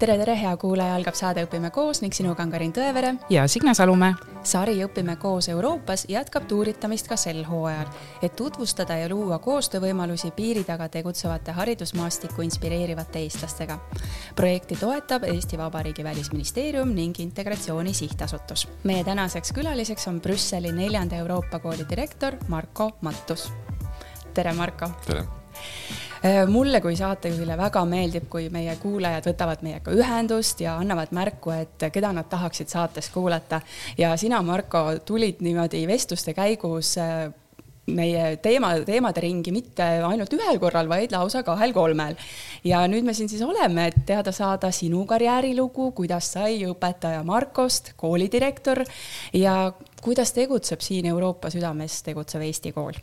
tere, tere, hea kuulaja, algab saade Õpime koos ning sinuga on Karin Tõevere. ja Signe Salumäe. sari Õpime koos Euroopas jätkab tuuritamist ka sel hooajal, et tutvustada ja luua koostöövõimalusi piiri taga tegutsevate haridusmaastikku inspireerivate eestlastega. projekti toetab Eesti Vabariigi Välisministeerium ning Integratsiooni Sihtasutus. meie tänaseks külaliseks on Brüsseli neljanda Euroopa kooli direktor Marko Mattus. tere, Marko. tere mulle kui saatejuhile väga meeldib, kui meie kuulajad võtavad meiega ühendust ja annavad märku, et keda nad tahaksid saates kuulata. ja sina, Marko, tulid niimoodi vestluste käigus äh, meie teema, teemade ringi mitte ainult ühel korral, vaid lausa kahel-kolmel. ja nüüd me siin siis oleme, et teada saada sinu karjäärilugu, kuidas sai õpetaja Markost koolidirektor ja kuidas tegutseb siin Euroopa südames tegutsev Eesti kool.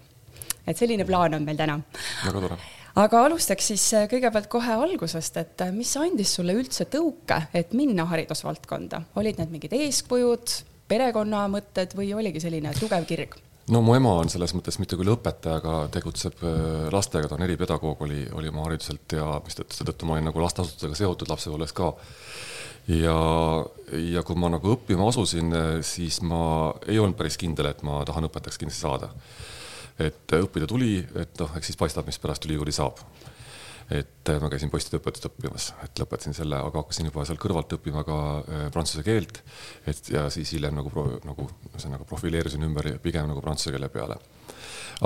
et selline plaan on meil täna. väga tore aga alustaks siis äh, kõigepealt kohe algusest, et äh, mis andis sulle üldse tõuke, et minna haridusvaldkonda, olid need mingid eeskujud, perekonna mõtted või oligi selline tugev kirg? no mu ema on selles mõttes mitte küll õpetaja, aga tegutseb äh, lastega, ta on eripedagoog, oli, oli oma hariduselt ja mistõttu seetõttu ma olin nagu lasteasutusega seotud lapsepõlves ka. ja, ja kui ma nagu õppima asusin, siis ma ei olnud päris kindel, et ma tahan õpetajaks kindlasti saada et õppida tuli, et noh, eks siis paistab, mis pärast ülikooli saab. et ma käisin postiõpetust õppimas, et lõpetasin selle, aga hakkasin juba seal kõrvalt õppima ka äh, prantsuse keelt. et ja siis hiljem nagu, nagu ühesõnaga profileerusin ümber pigem nagu prantsuse keele peale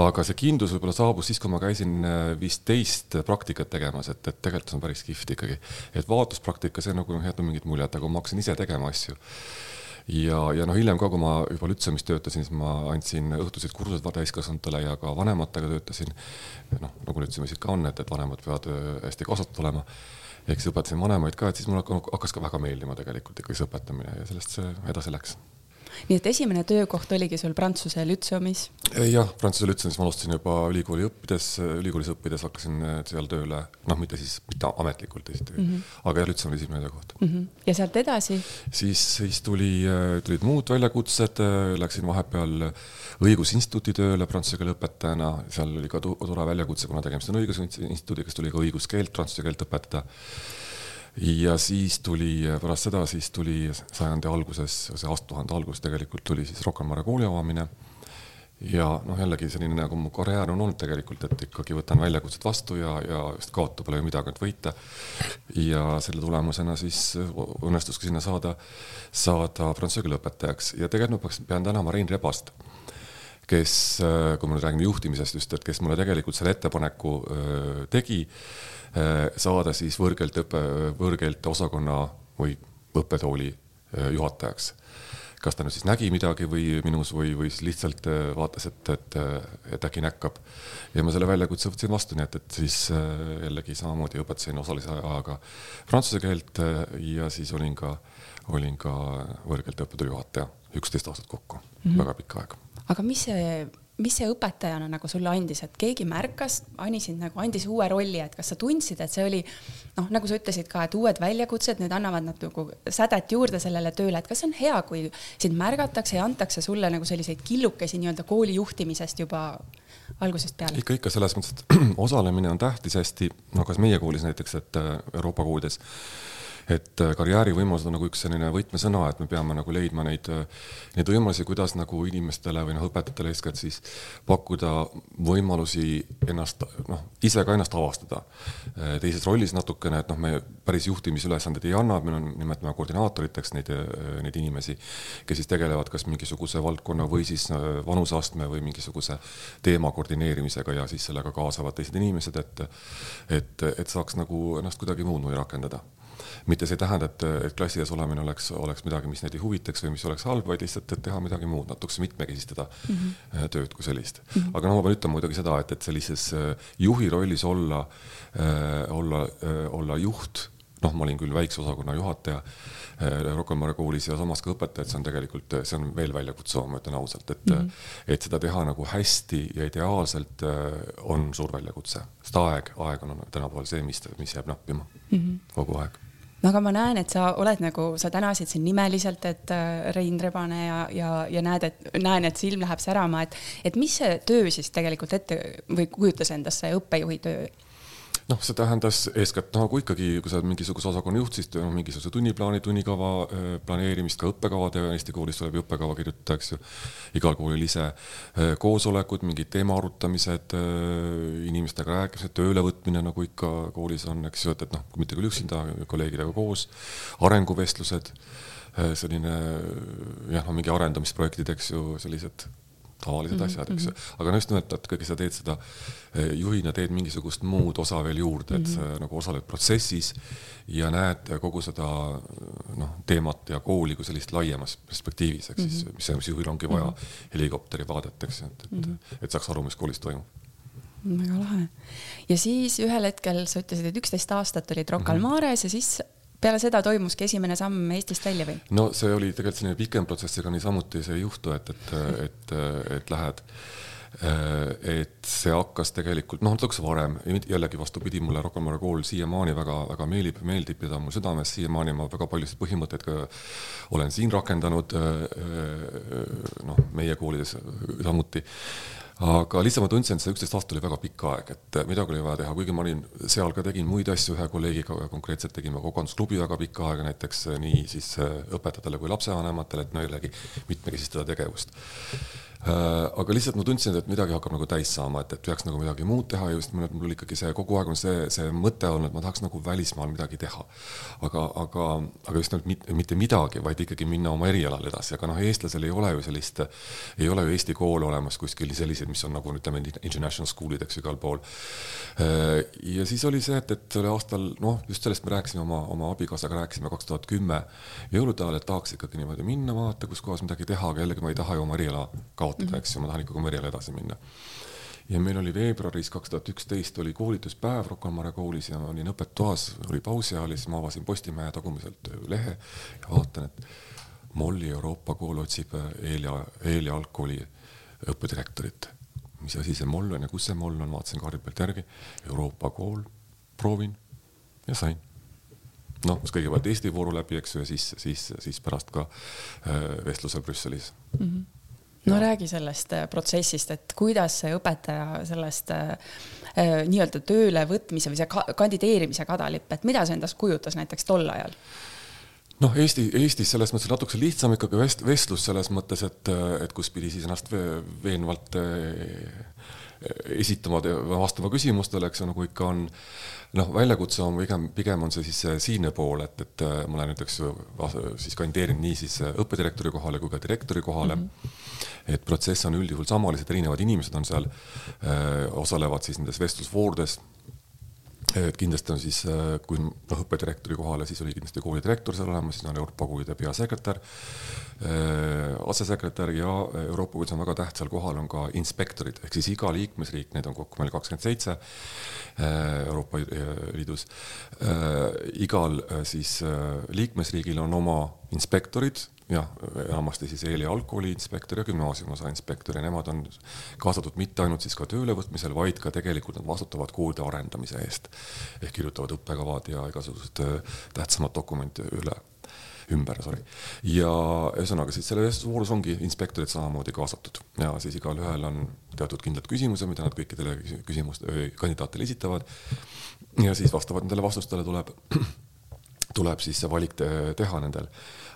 aga see kindlus võib-olla saabus siis, kui ma käisin äh, viisteist praktikat tegemas, et, et tegelikult see on päris kihvt ikkagi. et vaatuspraktika, see nagu jätab mingit muljet, aga ma hakkasin ise tegema asju ja, ja noh, hiljem ka, kui ma juba Lütseumis töötasin, siis ma andsin õhtused kursused täiskasvanutele ja ka vanematega töötasin. noh, nagu Lütseumis ikka on, et, et vanemad peavad äh, hästi kaasatud olema. ehk siis õpetasin vanemaid ka, et siis mulle hakkas ka väga meeldima tegelikult ikkagi see õpetamine ja sellest see edasi läks nii et esimene töökoht oligi sul Prantsuse Lütseumis? jah, Prantsuse Lütseumis ma alustasin juba ülikooli õppides, ülikoolis õppides hakkasin äh, seal tööle, noh, mitte siis, mitte ametlikult esiteks mm, -hmm. aga jah, Lütseum oli esimene töökoht mm. -hmm. ja sealt edasi? siis, siis tuli, äh, tulid muud väljakutsed, äh, läksin vahepeal õigusinstituuti tööle prantsuse keele õpetajana, seal oli ka tore väljakutse, kuna tegemist on õigusinstituudiga, siis tuli ka õiguskeelt, prantsuse keelt õpetada ja siis tuli pärast seda, siis tuli sajandi alguses, see aastatuhande alguses tegelikult tuli siis Rocca al Mare kooli avamine. ja noh, jällegi selline nagu mu karjäär on olnud tegelikult, et ikkagi võtan väljakutsed vastu ja, ja just kaotada pole ju midagi, et võita. ja selle tulemusena siis õnnestus ka sinna saada, saada prantsuse keele õpetajaks ja tegelikult ma pean tänama Rein Rebast kes, kui me nüüd räägime juhtimisest just, et kes mulle tegelikult selle ettepaneku öö, tegi Äh, saada siis võõrkeelte õppe, võõrkeelte osakonna või õppetooli äh, juhatajaks. kas ta nüüd siis nägi midagi või minus või, või siis lihtsalt äh, vaatas, et, et, et äkki näkkab. ja ma selle väljakutse võtsin vastu, nii et, et siis jällegi samamoodi õpetasin osalise ajaga prantsuse keelt ja siis olin ka, olin ka võõrkeelte õppetooli juhataja, üksteist aastat kokku mm, -hmm. väga pikk aeg. Aga mis see mis see õpetajana nagu sulle andis, et keegi märkas, Ani sind nagu andis uue rolli, et kas sa tundsid, et see oli noh, nagu sa ütlesid ka, et uued väljakutsed, need annavad nagu sädet juurde sellele tööle, et kas see on hea, kui sind märgatakse ja antakse sulle nagu selliseid killukesi nii-öelda kooli juhtimisest juba algusest peale? ikka, ikka selles mõttes, et osalemine on tähtis hästi, no kas meie koolis näiteks, et äh, Euroopa koolides et äh, karjäärivõimalused on nagu üks selline võtmesõna, et me peame nagu leidma neid, äh, neid võimalusi, kuidas nagu inimestele või noh, õpetajatele eeskätt siis pakkuda võimalusi ennast noh, ise ka ennast avastada. Äh, teises rollis natukene, et noh, me päris juhtimisülesandeid ei anna, meil on, nimetame koordinaatoriteks neid, neid inimesi, kes siis tegelevad kas mingisuguse valdkonna või siis vanuseastme või mingisuguse teema koordineerimisega ja siis sellega kaasavad teised inimesed, et et, et saaks nagu ennast kuidagi muud moodi rakendada mitte see ei tähenda, et, et klassi ees olemine oleks, oleks midagi, mis neid ei huvitaks või mis oleks halb, vaid lihtsalt, et teha midagi muud, natukese mitmekesistada mm -hmm. tööd kui sellist mm. -hmm. aga no ma pean ütlema muidugi seda, et, et sellises äh, juhi rollis olla äh,, olla olla juht, noh, ma olin küll väikse osakonna juhataja Rocca Mare koolis ja samas ka õpetaja, et see on tegelikult, see on veel väljakutsuvam, ma ütlen ausalt, et mm, -hmm. et seda teha nagu hästi ja ideaalselt on suur väljakutse, sest aeg, aeg on tänapäeval see, mis, mis jääb nappima mm -hmm. kogu aeg no aga ma näen, et sa oled nagu, sa tänasid siin nimeliselt, et äh, Rein Rebane ja, ja, ja näed, et näen, et silm läheb särama, et, et mis see töö siis tegelikult ette või kujutas endast see õppejuhi töö? Noh, see tähendas eeskätt nagu ikkagi, kui sa oled mingisuguse osakonna juht, siis noh, mingisuguse tunniplaani, tunnikava äh, planeerimist, ka õppekavade, Eesti koolis tuleb ju õppekava kirjutada, eks ju. igal koolil ise äh, koosolekud, mingid teema arutamised, äh, inimestega rääkimised, töölevõtmine, nagu ikka koolis on, eks ju, et, et noh, mitte küll üksinda, kolleegidega koos, arenguvestlused, selline jah, no mingi arendamisprojektid, eks ju, sellised tavalised mm -hmm. asjad, eks ju. Mhm. aga no just nimelt, et ikkagi sa teed seda eh, juhina, teed mingisugust muud osa veel juurde, et mm -hmm. sa nagu osaled protsessis ja näed kogu seda noh, teemat ja kooli kui sellist laiemas perspektiivis, ehk siis mm -hmm. mis, mis juhil ongi vaja mm -hmm. helikopteri vaadet, eks ju, et, et mm, -hmm. et saaks aru, mis koolis toimub väga lahe. ja siis ühel hetkel sa ütlesid, et üksteist aastat olid Rocca al. Mares ja siis peale seda toimuski esimene samm Eestist välja või? no see oli tegelikult selline pikem protsess, ega niisamuti see ei juhtu, et, et, et, et lähed et see hakkas tegelikult noh, natukese varem, jällegi vastupidi, mulle Rocca al Mare kool siiamaani väga-väga meeldib, meeldib ja ta on mul südames, siiamaani ma väga paljusid põhimõtteid ka olen siin rakendanud. noh, meie koolides samuti aga lihtsalt ma tundsin, et see üksteist aastat oli väga pikk aeg, et midagi oli vaja teha, kuigi ma olin seal ka tegin muid asju ühe kolleegiga, konkreetselt tegime kogandusklubi väga pikka aega näiteks nii siis õpetajatele kui lapsevanematele, et no jällegi mitmekesistada tegevust aga lihtsalt ma tundsin, et midagi hakkab nagu täis saama, et, et peaks nagu midagi muud teha ja just nimelt mul ikkagi see kogu aeg on see, see mõte olnud, et ma tahaks nagu välismaal midagi teha. aga, aga, aga just nimelt mitte, mitte midagi, vaid ikkagi minna oma erialal edasi, aga noh, eestlasel ei ole ju sellist, ei ole ju Eesti koole olemas kuskil selliseid, mis on nagu ütleme, international school'id, eks ju, igal pool. Äh, ja siis oli see, et, et sellel aastal noh, just sellest me rääkisime oma, oma abikaasaga rääkisime kaks tuhat kümme jõulude ajal, et tahaks ikkagi niimoodi minna, vaadata, kus kohas midagi teha, aga jällegi ma ei taha ju oma eriala kaotada kaotada, eks ju, ma tahan ikkagi oma eriala edasi minna. ja meil oli veebruaris kaks tuhat üksteist oli koolituspäev Rocca al Mare koolis ja olin õppetoas, oli pausi ajal ja siis ma avasin Postimehe tagumiselt lehe ja vaatan, et Molli Euroopa kool otsib Eelia, Eelia algkooli õppedirektorit. mis asi see Moll on ja kus see Moll on, vaatasin kaardi pealt järgi, Euroopa kool, proovin ja sain noh, kõigepealt Eesti vooru läbi, eks ju, ja siis, siis, siis pärast ka äh, vestluse Brüsselis mm. -hmm no räägi sellest äh, protsessist, et kuidas see õpetaja sellest äh, äh, nii-öelda tööle võtmise või see ka kandideerimise kadalipp, et mida see endast kujutas näiteks tol ajal? noh, Eesti, Eestis selles mõttes natukese lihtsam ikkagi vest-, vestlus selles mõttes, et, et kus pidi siis ennast veenvalt esitama vastama küsimustele, eks ju, nagu ikka on. noh, väljakutse on pigem, pigem on see siis siinne pool, et, et ma olen näiteks siis kandideerinud nii siis õppedirektori kohale kui ka direktori kohale mm. -hmm et protsess on üldjuhul sama, lihtsalt erinevad inimesed on seal, äh, osalevad siis nendes vestlusvoordes et kindlasti on siis, äh, kui noh, õppedirektori kohale, siis oli kindlasti koolidirektor seal olemas, siis on Euroopa koolide peasekretär, äh, asesekretär ja Euroopa koolides on väga tähtsal kohal on ka inspektorid, ehk siis iga liikmesriik, neid on kokku meil kakskümmend seitse Euroopa Liidus. igal siis liikmesriigil on oma inspektorid jah, enamasti siis eeli algkooli inspektor ja gümnaasiumiosa inspektor ja nemad on kaasatud mitte ainult siis ka töölevõtmisel, vaid ka tegelikult nad vastutavad koolide arendamise eest. ehk kirjutavad õppekavad ja igasugused äh, tähtsamad dokumendid üle, ümber, sorry. ja ühesõnaga siis selles voorus ongi inspektorid samamoodi kaasatud ja siis igalühel on teatud kindlad küsimused, mida nad kõikidele küsimustele, kandidaatidele esitavad. ja siis vastavalt nendele vastustele tuleb tuleb siis see valik te teha nendel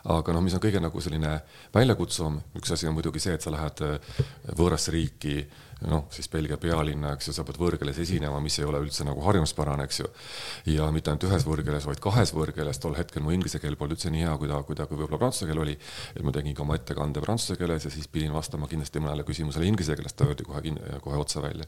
aga noh, mis on kõige nagu selline väljakutsuvam, üks asi on muidugi see, et sa lähed äh, võõrasse riiki, noh, siis Belgia pealinna, eks ju, sa pead võõrkeeles esinema, mis ei ole üldse nagu harjumuspärane, eks ju. ja mitte ainult ühes võõrkeeles, vaid kahes võõrkeeles, tol hetkel mu inglise keel polnud üldse nii hea, kui ta, kui ta, võib-olla prantsuse keel oli. et ma tegin ka oma ettekande prantsuse keeles ja siis pidin vastama kindlasti mõnele küsimusele inglise keeles, ta öeldi kohe, kohe otse välja.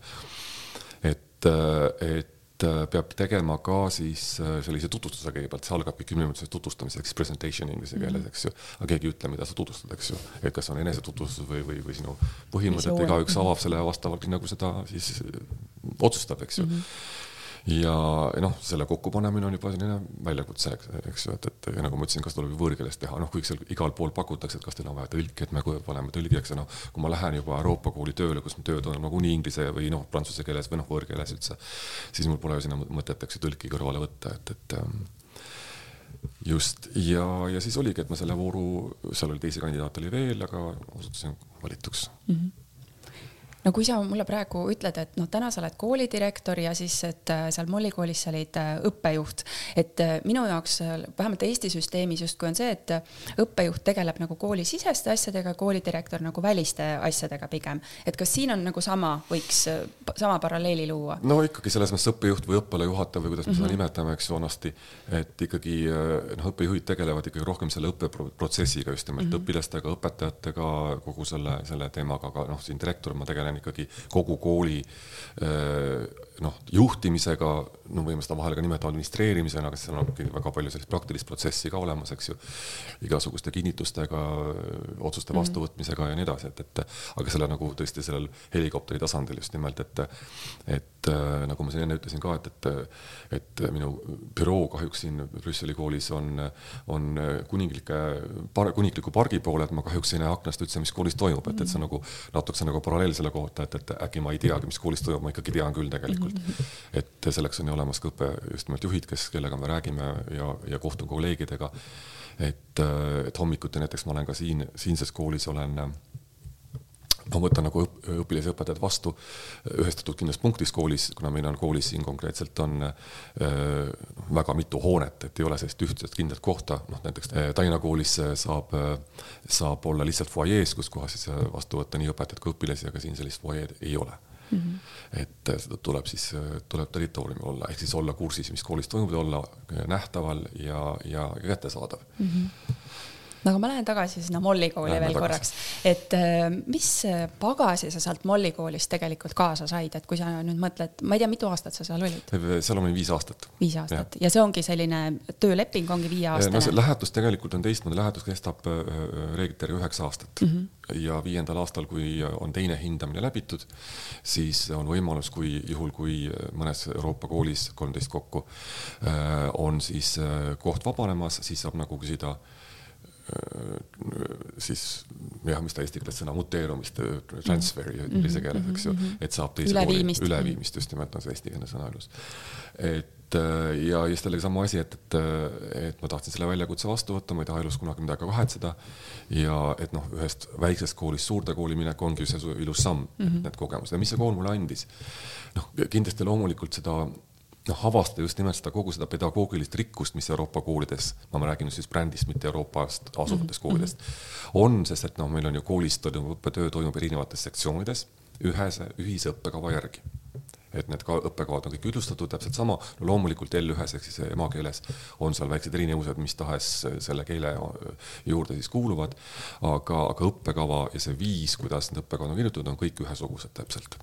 et, äh, et peab tegema ka siis äh, sellise tutvustuse kõigepealt, see algabki kümneminutilise tutvustamisega, siis presentation inglise keeles, mhm. eks ju. aga keegi ei ütle, mida sa tutvustad, eks ju, et kas on enesetutvustus või, või, või sinu põhimõtted, igaüks avab selle vastavalt nagu seda siis otsustab, eks ju mm. -hmm ja noh, selle kokkupanemine on juba selline väljakutse, eks ju, et, et ja nagu ma ütlesin, kas tuleb võõrkeeles teha, noh, kõik seal igal pool pakutakse, et kas teil on vaja tõlki, et me paneme tõlgi, eks ju, noh, kui ma lähen juba Euroopa kooli tööle, kus tööd on nagunii inglise või noh, prantsuse keeles või noh, võõrkeeles üldse, siis mul pole ju sinna mõtet, eks ju, tõlki kõrvale võtta, et, et ähm, just, ja, ja siis oligi, et ma selle vooru, seal oli teisi kandidaate oli veel, aga osutusin valituks mm. -hmm no kui sa mulle praegu ütled, et noh, täna sa oled koolidirektor ja siis, et äh, seal Molli koolis sa olid äh, õppejuht, et äh, minu jaoks vähemalt Eesti süsteemis justkui on see, et õppejuht tegeleb nagu koolisiseste asjadega, koolidirektor nagu väliste asjadega pigem. et kas siin on nagu sama, võiks sama paralleeli luua? no ikkagi selles mõttes õppejuht või õppealajuhataja või kuidas me mm -hmm. seda mhm. nimetame, eks ju, vanasti, et ikkagi noh, õppejuhid tegelevad ikkagi rohkem selle õppeprotsessiga just nimelt mm -hmm. õpilastega, õpetajatega, kogu selle, selle teemaga, aga noh, siin direktor ma tegelen on ikkagi kogu kooli noh, juhtimisega, no võime seda vahel ka nimetada administreerimisena, aga seal on väga palju sellist praktilist protsessi ka olemas, eks ju. igasuguste kinnitustega, otsuste mhm. vastuvõtmisega ja nii edasi, et, et aga selle nagu tõesti sellel helikopteri tasandil just nimelt, et, et nagu ma siin enne ütlesin ka, et, et, et minu büroo kahjuks siin Brüsseli koolis on, on kuninglike, kuningliku pargi poole, et ma kahjuks ei näe aknast üldse, mis koolis toimub, et, et see on nagu natukese nagu paralleel selle kohta, et, et äkki ma ei teagi, mis koolis toimub, ma ikkagi tean küll tegelikult. Et selleks on ju olemas ka õppe just nimelt juhid, kes, kellega me räägime ja, ja kohtun kolleegidega. et, et hommikuti näiteks ma olen ka siin, siinses koolis olen ma võtan nagu õp, õpilasi ja õpetajad vastu ühestatud kindlas punktis koolis, kuna meil on koolis siin konkreetselt on äh, väga mitu hoonet, et ei ole sellist ühtset kindlat kohta, noh näiteks äh, Tallinna koolis saab äh,, saab olla lihtsalt fuajees, kus kohas siis vastu võtta nii õpetajaid kui õpilasi, aga siin sellist fuajeed ei ole mm. -hmm. et äh, seda tuleb siis, äh, tuleb territooriumil olla, ehk siis olla kursis, mis koolis toimub ja olla nähtaval ja, ja kättesaadav mm. -hmm aga ma lähen tagasi sinna Molli kooli Lähme veel tagasi. korraks, et äh, mis pagasi sa sealt Molli koolist tegelikult kaasa said, et kui sa nüüd mõtled, ma ei tea, mitu aastat sa seal olid? seal olin viis aastat. viis aastat ja. ja see ongi selline tööleping ongi viieaastane? no see lähetus tegelikult on teistmoodi, lähetus kestab reeglite järgi üheksa aastat mm. -hmm ja viiendal aastal, kui on teine hindamine läbitud, siis on võimalus, kui juhul, kui mõnes Euroopa koolis, kolmteist kokku, on siis koht vabanemas, siis saab nagu küsida äh, siis jah, mis ta eesti keeles sõna muteerumist, transfer'i mm -hmm. inglise keeles, eks ju, mhm. et saab teise üleviimist. kooli, üleviimist just nimelt on see eestikeelne sõna ilus. et ja just jällegi sama asi, et, et, et ma tahtsin selle väljakutse vastu võtta, ma ei taha elus kunagi midagi kahetseda. ja et noh, ühest väiksest koolist suurde kooli minek ongi see ilus samm mm, -hmm. need kogemused ja mis see kool mulle andis. noh, kindlasti loomulikult seda noh, avastada just nimelt seda kogu seda pedagoogilist rikkust, mis Euroopa koolides, ma räägin siis brändist, mitte Euroopast asuvatest -hmm. koolidest, on, sest et noh, meil on ju koolis toimuv õppetöö toimub erinevates sektsioonides ühese, ühise õppekava järgi. Et need ka õppekavad on kõik ühtlustatud täpselt sama, no loomulikult L1-s ehk siis emakeeles on seal väiksed erinevused, mis tahes selle keele juurde siis kuuluvad, aga, aga õppekava ja see viis, kuidas need õppekavad on kirjutatud, on kõik ühesugused täpselt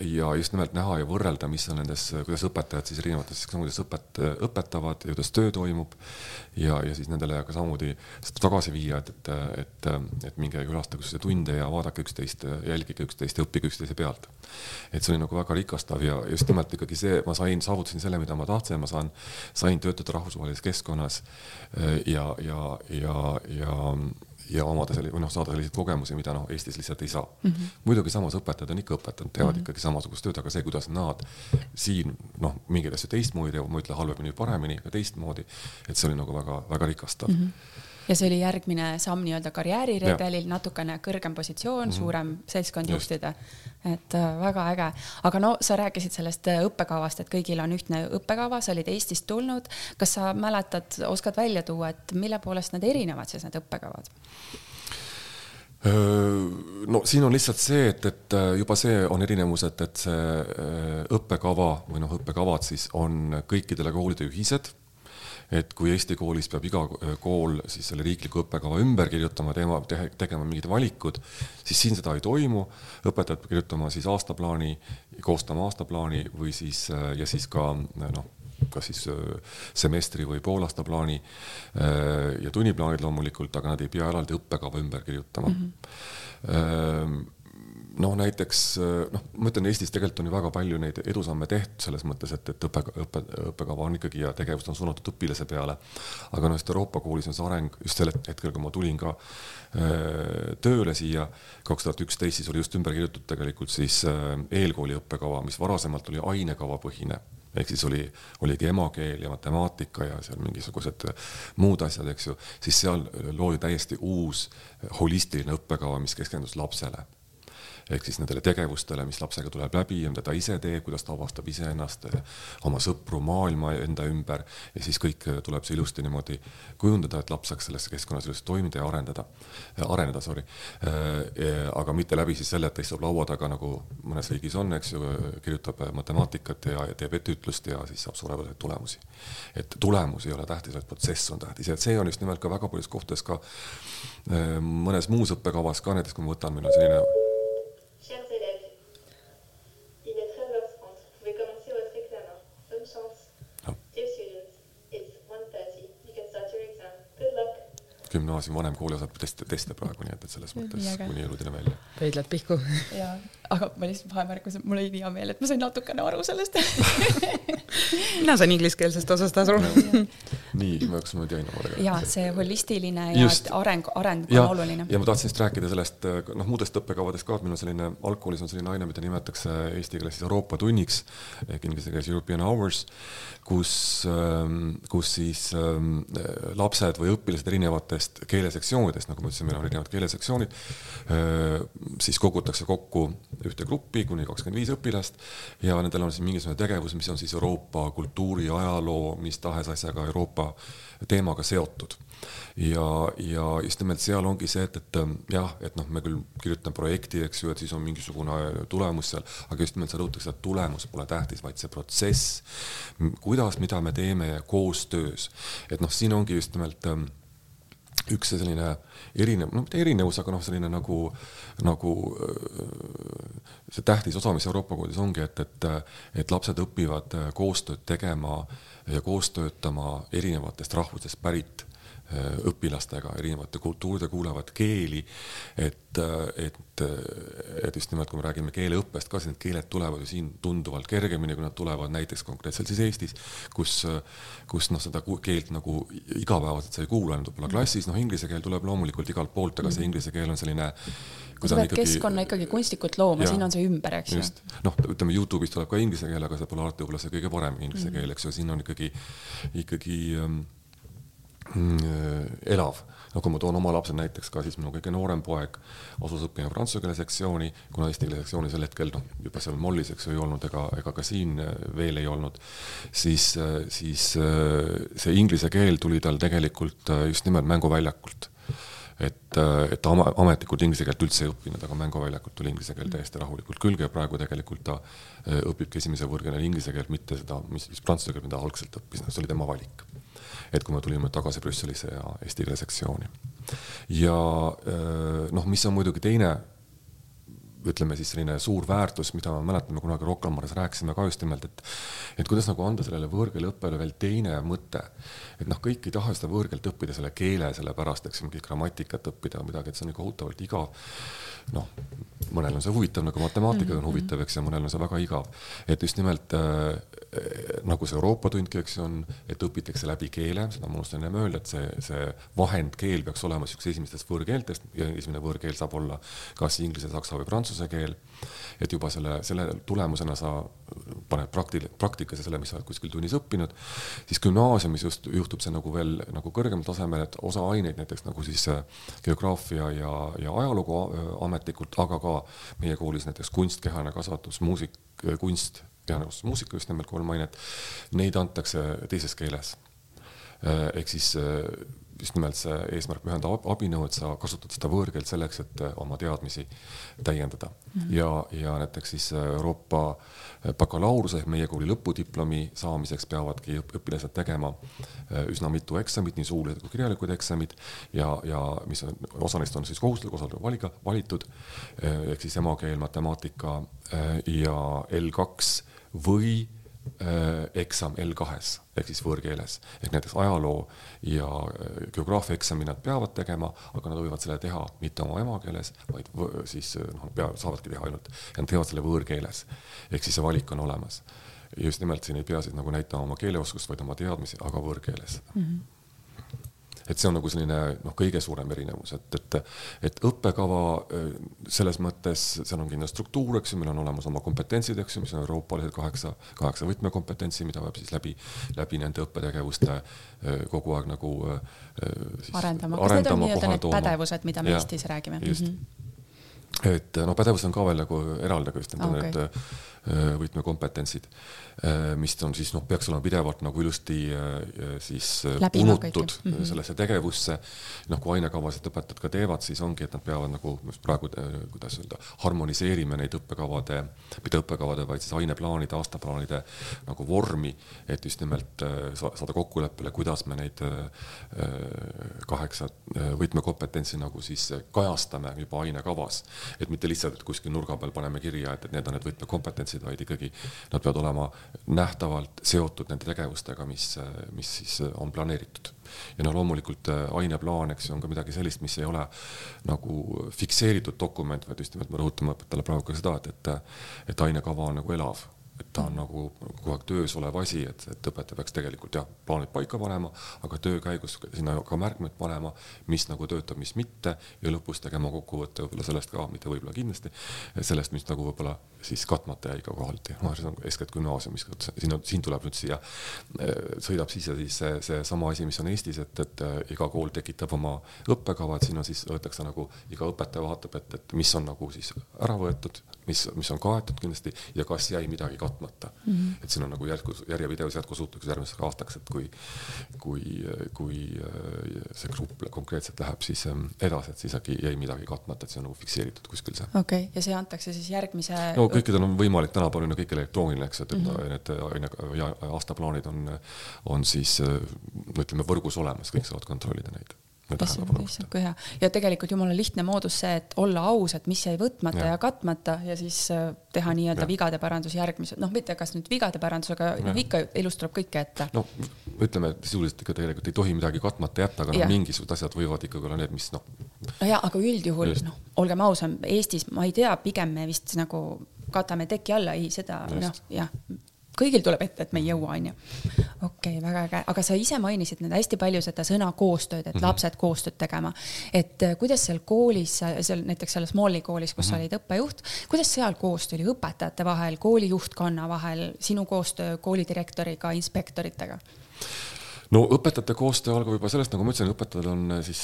ja just nimelt näha ja võrrelda, mis on nendes, kuidas õpetajad siis erinevates sektsioonides õpet-, õpetavad ja kuidas töö toimub. ja, ja siis nendele ka samamoodi seda tagasi viia, et, et, et, et minge külastage üksteise tunde ja vaadake üksteist, jälgige üksteist ja õppige üksteise pealt. et see oli nagu väga rikastav ja just nimelt ikkagi see, ma sain, saavutasin selle, mida ma tahtsin, ma saan, sain töötada rahvusvahelises keskkonnas äh, ja, ja, ja, ja ja omada selle või noh, saada selliseid kogemusi, mida noh, Eestis lihtsalt ei saa mm. -hmm. muidugi samas õpetajad on ikka õpetanud, teevad mm -hmm. ikkagi samasugust tööd, aga see, kuidas nad siin noh, mingeid asju teistmoodi teevad, ma ei ütle halvemini paremini, aga teistmoodi, et see oli nagu väga-väga rikastav mm. -hmm ja see oli järgmine samm nii-öelda karjääriredelil, natukene kõrgem positsioon mm, -hmm. suurem seltskond juhtida. et äh, väga äge, aga no sa rääkisid sellest äh, õppekavast, et kõigil on ühtne õppekava, sa olid Eestist tulnud. kas sa mäletad, oskad välja tuua, et mille poolest need erinevad siis need õppekavad? no siin on lihtsalt see, et, et äh, juba see on erinevus, et, et see õppekava või noh, õppekavad siis on kõikidele koolide ühised et kui Eesti koolis peab iga äh, kool siis selle riikliku õppekava ümber kirjutama, teema, tegema mingid valikud, siis siin seda ei toimu. õpetajad peavad kirjutama siis aastaplaani, koostama aastaplaani või siis äh, ja siis ka äh, noh, kas siis semestri või poolaasta plaani ja tunniplaanid loomulikult, aga nad ei pea eraldi õppekava ümber kirjutama mm. -hmm noh, näiteks noh, ma ütlen, Eestis tegelikult on ju väga palju neid edusamme tehtud selles mõttes, et, et õppe, õppe, õppekava on ikkagi ja tegevused on suunatud õpilase peale. aga noh, just Euroopa koolis on see areng just sel hetkel, kui ma tulin ka öö, tööle siia kaks tuhat üksteist, siis oli just ümber kirjutatud tegelikult siis öö, eelkooli õppekava, mis varasemalt oli ainekavapõhine. Ehk siis oli, oligi emakeel ja matemaatika ja seal mingisugused muud asjad, eks ju, siis seal loodi täiesti uus holistiline õppekava, mis keskendus lapsele ehk siis nendele tegevustele, mis lapsega tuleb läbi ja mida ta ise teeb, kuidas ta avastab iseennast, oma sõpru, maailma enda ümber ja siis kõik tuleb see ilusti niimoodi kujundada, et laps saaks selles keskkonnas ilusti toimida ja arendada, areneda, sorry. aga mitte läbi siis selle, et ta istub laua taga, nagu mõnes riigis on, eks ju, kirjutab matemaatikat ja teeb etteütlust ja siis saab suurepäraseid tulemusi. et tulemus ei ole tähtis, vaid protsess on tähtis ja see on just nimelt ka väga paljudes kohtades ka mõnes muus õppekavas ka näiteks, kui ma võtan, meil on selline gümnaasiumi vanemkooli osad teste, teste praegu, nii et, et selles mõttes kuni jõuludeni välja. pöidlad pihku. ja, aga ma lihtsalt vahemärkus, et mul oli nii hea meel, et ma sain natukene aru sellest mina sain ingliskeelsest osast aru nii, ma hakkasin nüüd jäin omale. ja see holistiline ja Just. areng, areng on oluline. ja ma tahtsin just rääkida sellest, noh, muudest õppekavadest ka, et meil on selline, algkoolis on selline aine, mida nimetatakse eesti keeles siis Euroopa tunniks ehk inglise keeles European hours, kus, ähm, kus siis ähm, lapsed või õpilased erinevatest keelesektsioonidest, nagu ma ütlesin, meil on erinevad keelesektsioonid, äh, siis kogutakse kokku ühte gruppi kuni kakskümmend viis õpilast ja nendel on siis mingisugune tegevus, mis on siis Euroopa kultuuri, ajaloo, mis tahes asjaga Euroopa teemaga seotud. ja, ja just nimelt seal ongi see, et, et jah, et noh, me küll kirjutame projekti, eks ju, et siis on mingisugune tulemus seal, aga just nimelt sa rõhutatakse, et tulemus pole tähtis, vaid see protsess, kuidas, mida me teeme koostöös. et noh, siin ongi just nimelt üks selline erinev, no mitte erinevus, aga noh, selline nagu, nagu see tähtis osa, mis Euroopa koolides ongi, et, et, et lapsed õpivad koostööd tegema ja koos töötama erinevatest rahvusest pärit äh, õpilastega, erinevate kultuuride, kuulevad keeli, et, et, et just nimelt, kui me räägime keeleõppest ka, siis need keeled tulevad ju siin tunduvalt kergemini, kui nad tulevad näiteks konkreetselt siis Eestis, kus, kus noh, seda keelt nagu igapäevaselt sa ei kuule ainult võib-olla klassis, noh, inglise keel tuleb loomulikult igalt poolt, aga see mm. inglise keel on selline sa pead ikkagi... keskkonna ikkagi kunstlikult looma, siin on see ümber, eks ju. noh, ütleme Youtube'is tuleb ka inglise keel, aga see pole alati võib-olla see kõige parem inglise mm. keel, eks ju, siin on ikkagi, ikkagi ähm, elav. no kui ma toon oma lapse näiteks ka, siis minu kõige noorem poeg asus õppima prantsuse keele sektsiooni, kuna eesti keele sektsiooni sel hetkel noh, juba seal Mollis, eks ju, ei olnud ega, ega ka siin äh, veel ei olnud, siis, äh, siis äh, see inglise keel tuli tal tegelikult just nimelt mänguväljakult et, äh, et ta ametlikult inglise keelt üldse ei õppinud, aga mänguväljakult tuli inglise keel täiesti rahulikult külge ja praegu tegelikult ta äh, õpibki esimese võõrkeelena inglise keelt, mitte seda, mis siis prantsuse keelt, mida algselt õppis, see oli tema valik. Et kui me tulime tagasi Brüsselisse ja eesti keele sektsiooni. ja äh, noh, mis on muidugi teine ütleme siis selline suur väärtus, mida me kunagi Rocca al Mares rääkisime ka just nimelt, et et kuidas nagu anda sellele võõrkeeleõppele veel teine mõte. et noh, kõik ei taha seda võõrkeelt õppida selle keele sellepärast, eks ju, mingit grammatikat õppida või midagi, et see on ikka kohutavalt igav. noh, mõnel on see huvitav, nagu matemaatika on mhm. huvitav, eks ju, mõnel on see väga igav. et just nimelt äh, nagu see Euroopa tundki, eks ju, on, et õpitakse läbi keele, seda ma unustasin enne öelda, et see, see vahendkeel peaks olema niisuguse esimestest võõrkeeltest ja esimene võõrkeel saab olla kas inglise, saksa või prantsuse keel. Et juba selle, selle tulemusena sa paned prakti-, praktikasse selle, mis sa oled kuskil tunnis õppinud, siis gümnaasiumis just juhtub see nagu veel nagu kõrgemal tasemel, et osa aineid, näiteks nagu siis äh, geograafia ja, ja ajalugu äh, ametlikult, aga ka meie koolis näiteks kunst, kehaline kasvatus, muusik, kunst, kasvatus, muusika just nimelt kolm ainet, neid antakse teises keeles. ehk siis just nimelt see eesmärk pühenda abinõu, et sa kasutad seda võõrkeelt selleks, et äh, oma teadmisi täiendada mm. -hmm. ja, ja näiteks siis äh, Euroopa äh, bakalaureuse ehk meie kooli lõpudiplomi saamiseks peavadki õpilased tegema üsna mitu eksamit, nii suulised kui kirjalikud eksamid ja, ja mis on, osa neist on siis kohustuslik, osa on valiga, valitud ehk siis emakeel, matemaatika ja L2 või eksam L2-s ehk siis võõrkeeles ehk näiteks ajaloo ja äh, geograafia eksami nad peavad tegema, aga nad võivad selle teha mitte oma emakeeles, vaid siis äh, noh, peavad, saavadki teha ainult ja nad teevad selle võõrkeeles. ehk siis see valik on olemas. just nimelt siin ei pea siis nagu näitama oma keeleoskust, vaid oma teadmisi, aga võõrkeeles mm. -hmm et see on nagu selline noh, kõige suurem erinevus, et, et, et õppekava äh, selles mõttes, seal on kindlasti struktuur, eks ju, meil on olemas oma kompetentsid, eks ju, mis on euroopalised kaheksa, kaheksa võtmekompetentsi, mida peab siis läbi, läbi nende õppetegevuste äh, kogu aeg nagu äh, siis arendama, kas need on nii-öelda need pädevused, mida me Eestis räägime? just mm. -hmm et noh, pädevus on ka veel nagu eraldi, aga just need on Okei. need võtmekompetentsid, mis on siis noh, peaks olema pidevalt nagu ilusti äh, siis äh, punutud kõike. Mhm. sellesse tegevusse. noh, kui ainekavasid õpetajad ka teevad, siis ongi, et nad peavad nagu praegu, äh, kuidas öelda, harmoniseerime neid õppekavade, mitte õppekavade, vaid siis aineplaanide, aastaplaanide nagu vormi, et just nimelt äh, sa- saada kokkuleppele, kuidas me neid äh, kaheksa äh, võtmekompetentsi nagu siis äh, kajastame juba ainekavas. et mitte lihtsalt, kuskil nurga peal paneme kirja, et, et need on need võtmekompetentsid, vaid ikkagi nad peavad olema nähtavalt seotud nende tegevustega, mis, mis siis on planeeritud. ja noh, loomulikult äh, aineplaan, eks ju, on ka midagi sellist, mis ei ole nagu fikseeritud dokument, vaid just nimelt me rõhutame õpetajale praegu ka seda, et, et, et ainekava on nagu elav ta on nagu kogu aeg töös olev asi, et, et õpetaja peaks tegelikult jah, plaanid paika panema, aga töö käigus sinna ka märkmeid panema, mis nagu töötab, mis mitte ja lõpus tegema kokkuvõtte võib-olla sellest ka, mitte võib-olla kindlasti, sellest, mis nagu võib-olla siis katmata jäi ka kohati, noh, see on eeskätt gümnaasiumis, siin on, siin tuleb nüüd siia, sõidab sisse siis see, seesama asi, mis on Eestis, et, et iga kool tekitab oma õppekava, et siin on siis, öeldakse nagu iga õpetaja vaatab, et, et mis on nagu siis ära võetud, mis, mis on kaetud kindlasti ja kas jäi midagi katmata mm. -hmm. et siin on nagu jätkus, järjepidevus jätkusuutlikkus järgmiseks aastaks, et kui, kui, kui äh, see grupp konkreetselt läheb siis ähm, edasi, et siis äkki jäi midagi katmata, et see on nagu fikseeritud kuskil see. okei okay., ja see antakse siis järgmise. no kõikidel on võimalik tänapäeval on ju kõik elektrooniline, eks, et mm -hmm. need aine aastaplaanid on, on siis ütleme võrgus olemas, kõik saavad kontrollida neid kui hea ja tegelikult jumala lihtne moodus see, et olla aus, et mis jäi võtmata ja, ja katmata ja siis äh, teha nii-öelda vigade parandus järgmised, noh, mitte kas nüüd vigade parandus, aga noh, ikka elus tuleb kõike ette. no ütleme, et sisuliselt ikka tegelikult ei tohi midagi katmata jätta, aga noh, mingisugused asjad võivad ikkagi olla need, mis noh. no ja, aga üldjuhul noh, olgem ausam, Eestis ma ei tea, pigem me vist nagu katame teki alla, ei seda noh, jah kõigil tuleb ette, et me ei jõua, onju. okei okay,, väga äge, aga sa ise mainisid nüüd hästi palju seda sõna koostööd, et mm -hmm. lapsed koostööd tegema. et kuidas seal koolis, seal näiteks selles Molli koolis, kus mm -hmm. olid õppejuht, kuidas seal koostöö oli õpetajate vahel, kooli juhtkonna vahel, sinu koostöö koolidirektoriga, inspektoritega? No õpetajate koostöö algab juba sellest, nagu ma ütlesin, õpetajal on siis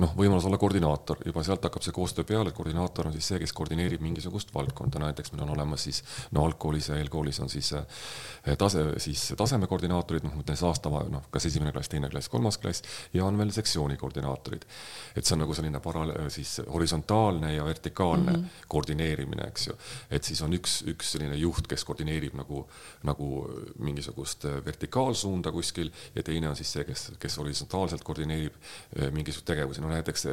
noh, võimalus olla koordinaator, juba sealt hakkab see koostöö peale, et koordinaator on siis see, kes koordineerib mingisugust valdkonda, näiteks meil on olemas siis no algkoolis ja eelkoolis on siis tase, siis tasemekoordinaatorid, noh, siis aasta, noh, kas esimene klass, teine klass, kolmas klass ja on veel sektsiooni koordinaatorid. et see on nagu selline paralleel, siis horisontaalne ja vertikaalne mm -hmm. koordineerimine, eks ju. et siis on üks, üks selline juht, kes koordineerib nagu, nagu mingisugust vertikaalsuunda, suunda kuskil ja teine on siis see, kes, kes horisontaalselt koordineerib mingisuguseid tegevusi, no näiteks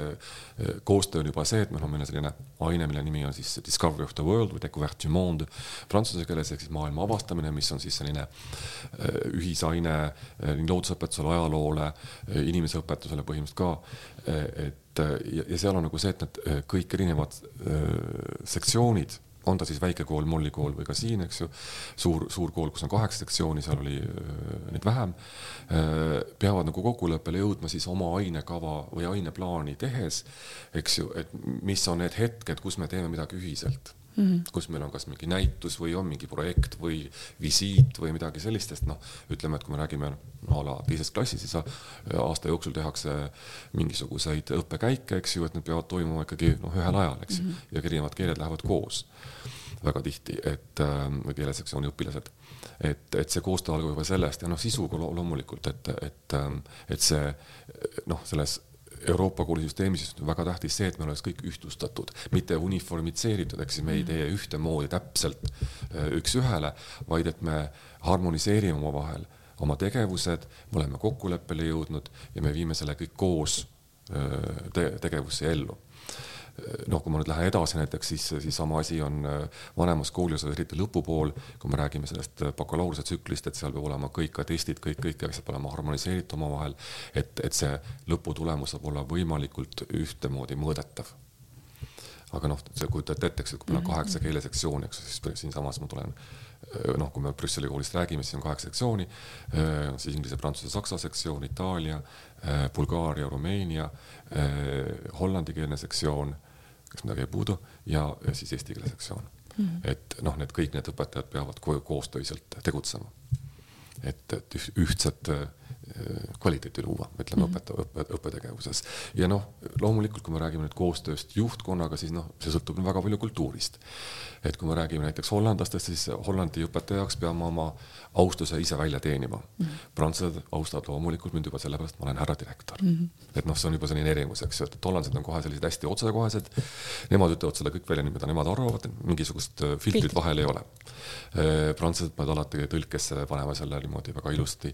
koostöö on juba see, et noh, meil on selline aine, mille nimi on siis Discovery of the World või Découverte du Monde prantsuse keeles ehk siis maailma avastamine, mis on siis selline ühisaine nii loodusõpetusele, ajaloole, inimeseõpetusele põhimõtteliselt ka. et ja, ja seal on nagu see, et need kõik erinevad sektsioonid on ta siis väikekool, mollikool või ka siin, eks ju, suur, suur kool, kus on kaheksa sektsiooni, seal oli neid vähem, peavad nagu kokkuleppele jõudma siis oma ainekava või aineplaani tehes, eks ju, et mis on need hetked, kus me teeme midagi ühiselt Mm -hmm. kus meil on kas mingi näitus või on mingi projekt või visiit või midagi sellist, sest noh, ütleme, et kui me räägime no, a la teisest klassist, siis aasta jooksul tehakse mingisuguseid õppekäike, eks ju, et need peavad toimuma ikkagi noh, ühel ajal, eks ju mm -hmm., ja erinevad keeled lähevad koos väga tihti, et või keelesektsiooni õpilased, et, et see koostöö algab juba sellest ja noh, sisuga loomulikult, et, et, et see noh, selles Euroopa koolisüsteemis on väga tähtis see, et me oleks kõik ühtlustatud, mitte uniformitseeritud, ehk siis me ei tee ühtemoodi täpselt üks-ühele, vaid et me harmoniseerime omavahel oma tegevused, me oleme kokkuleppele jõudnud ja me viime selle kõik koos te tegevusse ellu noh, kui ma nüüd lähen edasi näiteks, siis, siis sama asi on vanemas koolis, eriti lõpupool, kui me räägime sellest bakalaureusetsüklist, et seal peab olema kõik ka testid, kõik, kõik asjad peavad olema harmoniseeritud omavahel, et, et see lõputulemus saab olla võimalikult ühtemoodi mõõdetav. Aga noh, sa kujutad ette, eks, et kui meil on kaheksa keelesektsiooni, eks siis siinsamas ma tulen noh, kui me Brüsseli koolist räägime, siis on kaheksa sektsiooni, siis inglise, prantsuse, saksa sektsioon, Itaalia, Bulgaaria, Rumeenia, hollandikeelne sektsioon, kas midagi jäi puudu, ja, ja siis eesti keele sektsioon mm. -hmm. et noh, need kõik need õpetajad peavad koostöiselt tegutsema. et, et ühtset kvaliteeti luua, ütleme mm -hmm. õpetaja, õppe, õppetegevuses. ja noh, loomulikult, kui me räägime nüüd koostööst juhtkonnaga, siis noh, see sõltub väga palju kultuurist. et kui me räägime näiteks hollandlastest, siis Hollandi õpetaja jaoks peame oma austuse ise välja teenima mm. -hmm. prantslased austavad loomulikult mind juba sellepärast, ma olen härra direktor mm. -hmm. et noh, see on juba selline erinevus, eks ju, et hollandlased on kohe sellised hästi otsekohesed. Nemad ütlevad selle kõik välja mida nemad arvavad, mingisugust äh, filtrit vahel ei ole. Äh, prantslased peavad alati tõlkesse panema selle niimoodi väga ilusti.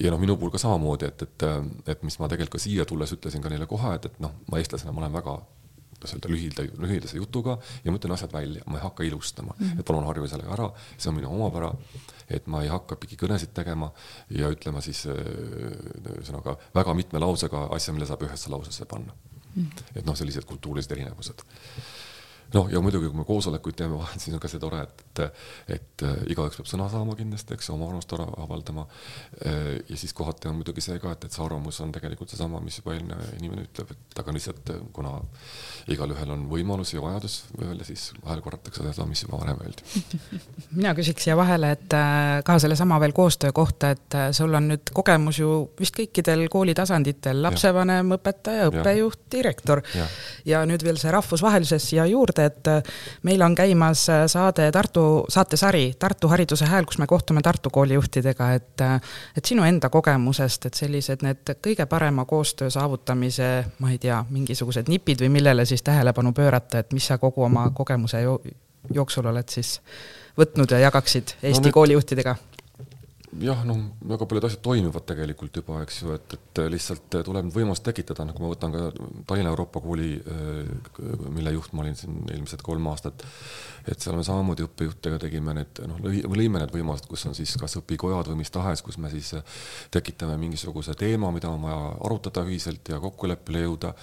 ja noh, minu puhul ka samamoodi, et, et, et mis ma tegelikult ka siia tulles ütlesin ka neile kohe, et, et noh, ma eestlasena, ma olen väga kuidas öelda, lühilda, lühidase jutuga ja ma ütlen asjad välja, ma ei hakka ilustama mm, -hmm. et palun harjuge sellega ära, see on minu omapära. et ma ei hakka pikki kõnesid tegema ja ütlema siis ühesõnaga väga mitme lausega asja, mille saab ühesse lausesse panna mm. -hmm. et noh, sellised kultuurilised erinevused noh, ja muidugi, kui me koosolekuid teeme vahel, siis on ka see tore, et, et, äh, igaüks peab sõna saama kindlasti, eks oma arvamust avaldama. Äh, ja siis kohati on muidugi see ka, et, et see arvamus on tegelikult seesama, mis juba eelmine inimene ütleb, et aga lihtsalt äh, kuna igalühel on võimalus ja vajadus öelda, siis vahel korratakse seda, mis juba varem öeldi. mina küsiks siia vahele, et ka sellesama veel koostöö kohta, et sul on nüüd kogemus ju vist kõikidel koolitasanditel, lapsevanem, õpetaja, õppejuht, direktor ja. nüüd veel see rahvusvahelises siia juurde juurde, et äh, meil on käimas äh, saade Tartu, saatesari Tartu Hariduse Hääl, kus me kohtume Tartu koolijuhtidega, et äh, et sinu enda kogemusest, et sellised need kõige parema koostöö saavutamise, ma ei tea, mingisugused nipid või millele siis tähelepanu pöörata, et mis sa kogu oma kogemuse jo jooksul oled siis võtnud ja jagaksid Eesti no, koolijuhtidega? Jah, noh, väga paljud asjad toimivad tegelikult juba, eks ju, et, et lihtsalt tuleb võimalust tekitada, nagu ma võtan ka Tallinna Euroopa Kooli, mille juht ma olin siin eelmised kolm aastat, et seal me samamoodi õppejuhtidega tegime need, noh, lõime need võimalused, kus on siis kas õpikojad või mis tahes, kus me siis tekitame mingisuguse teema, mida on vaja arutada ühiselt ja kokkuleppele jõuda.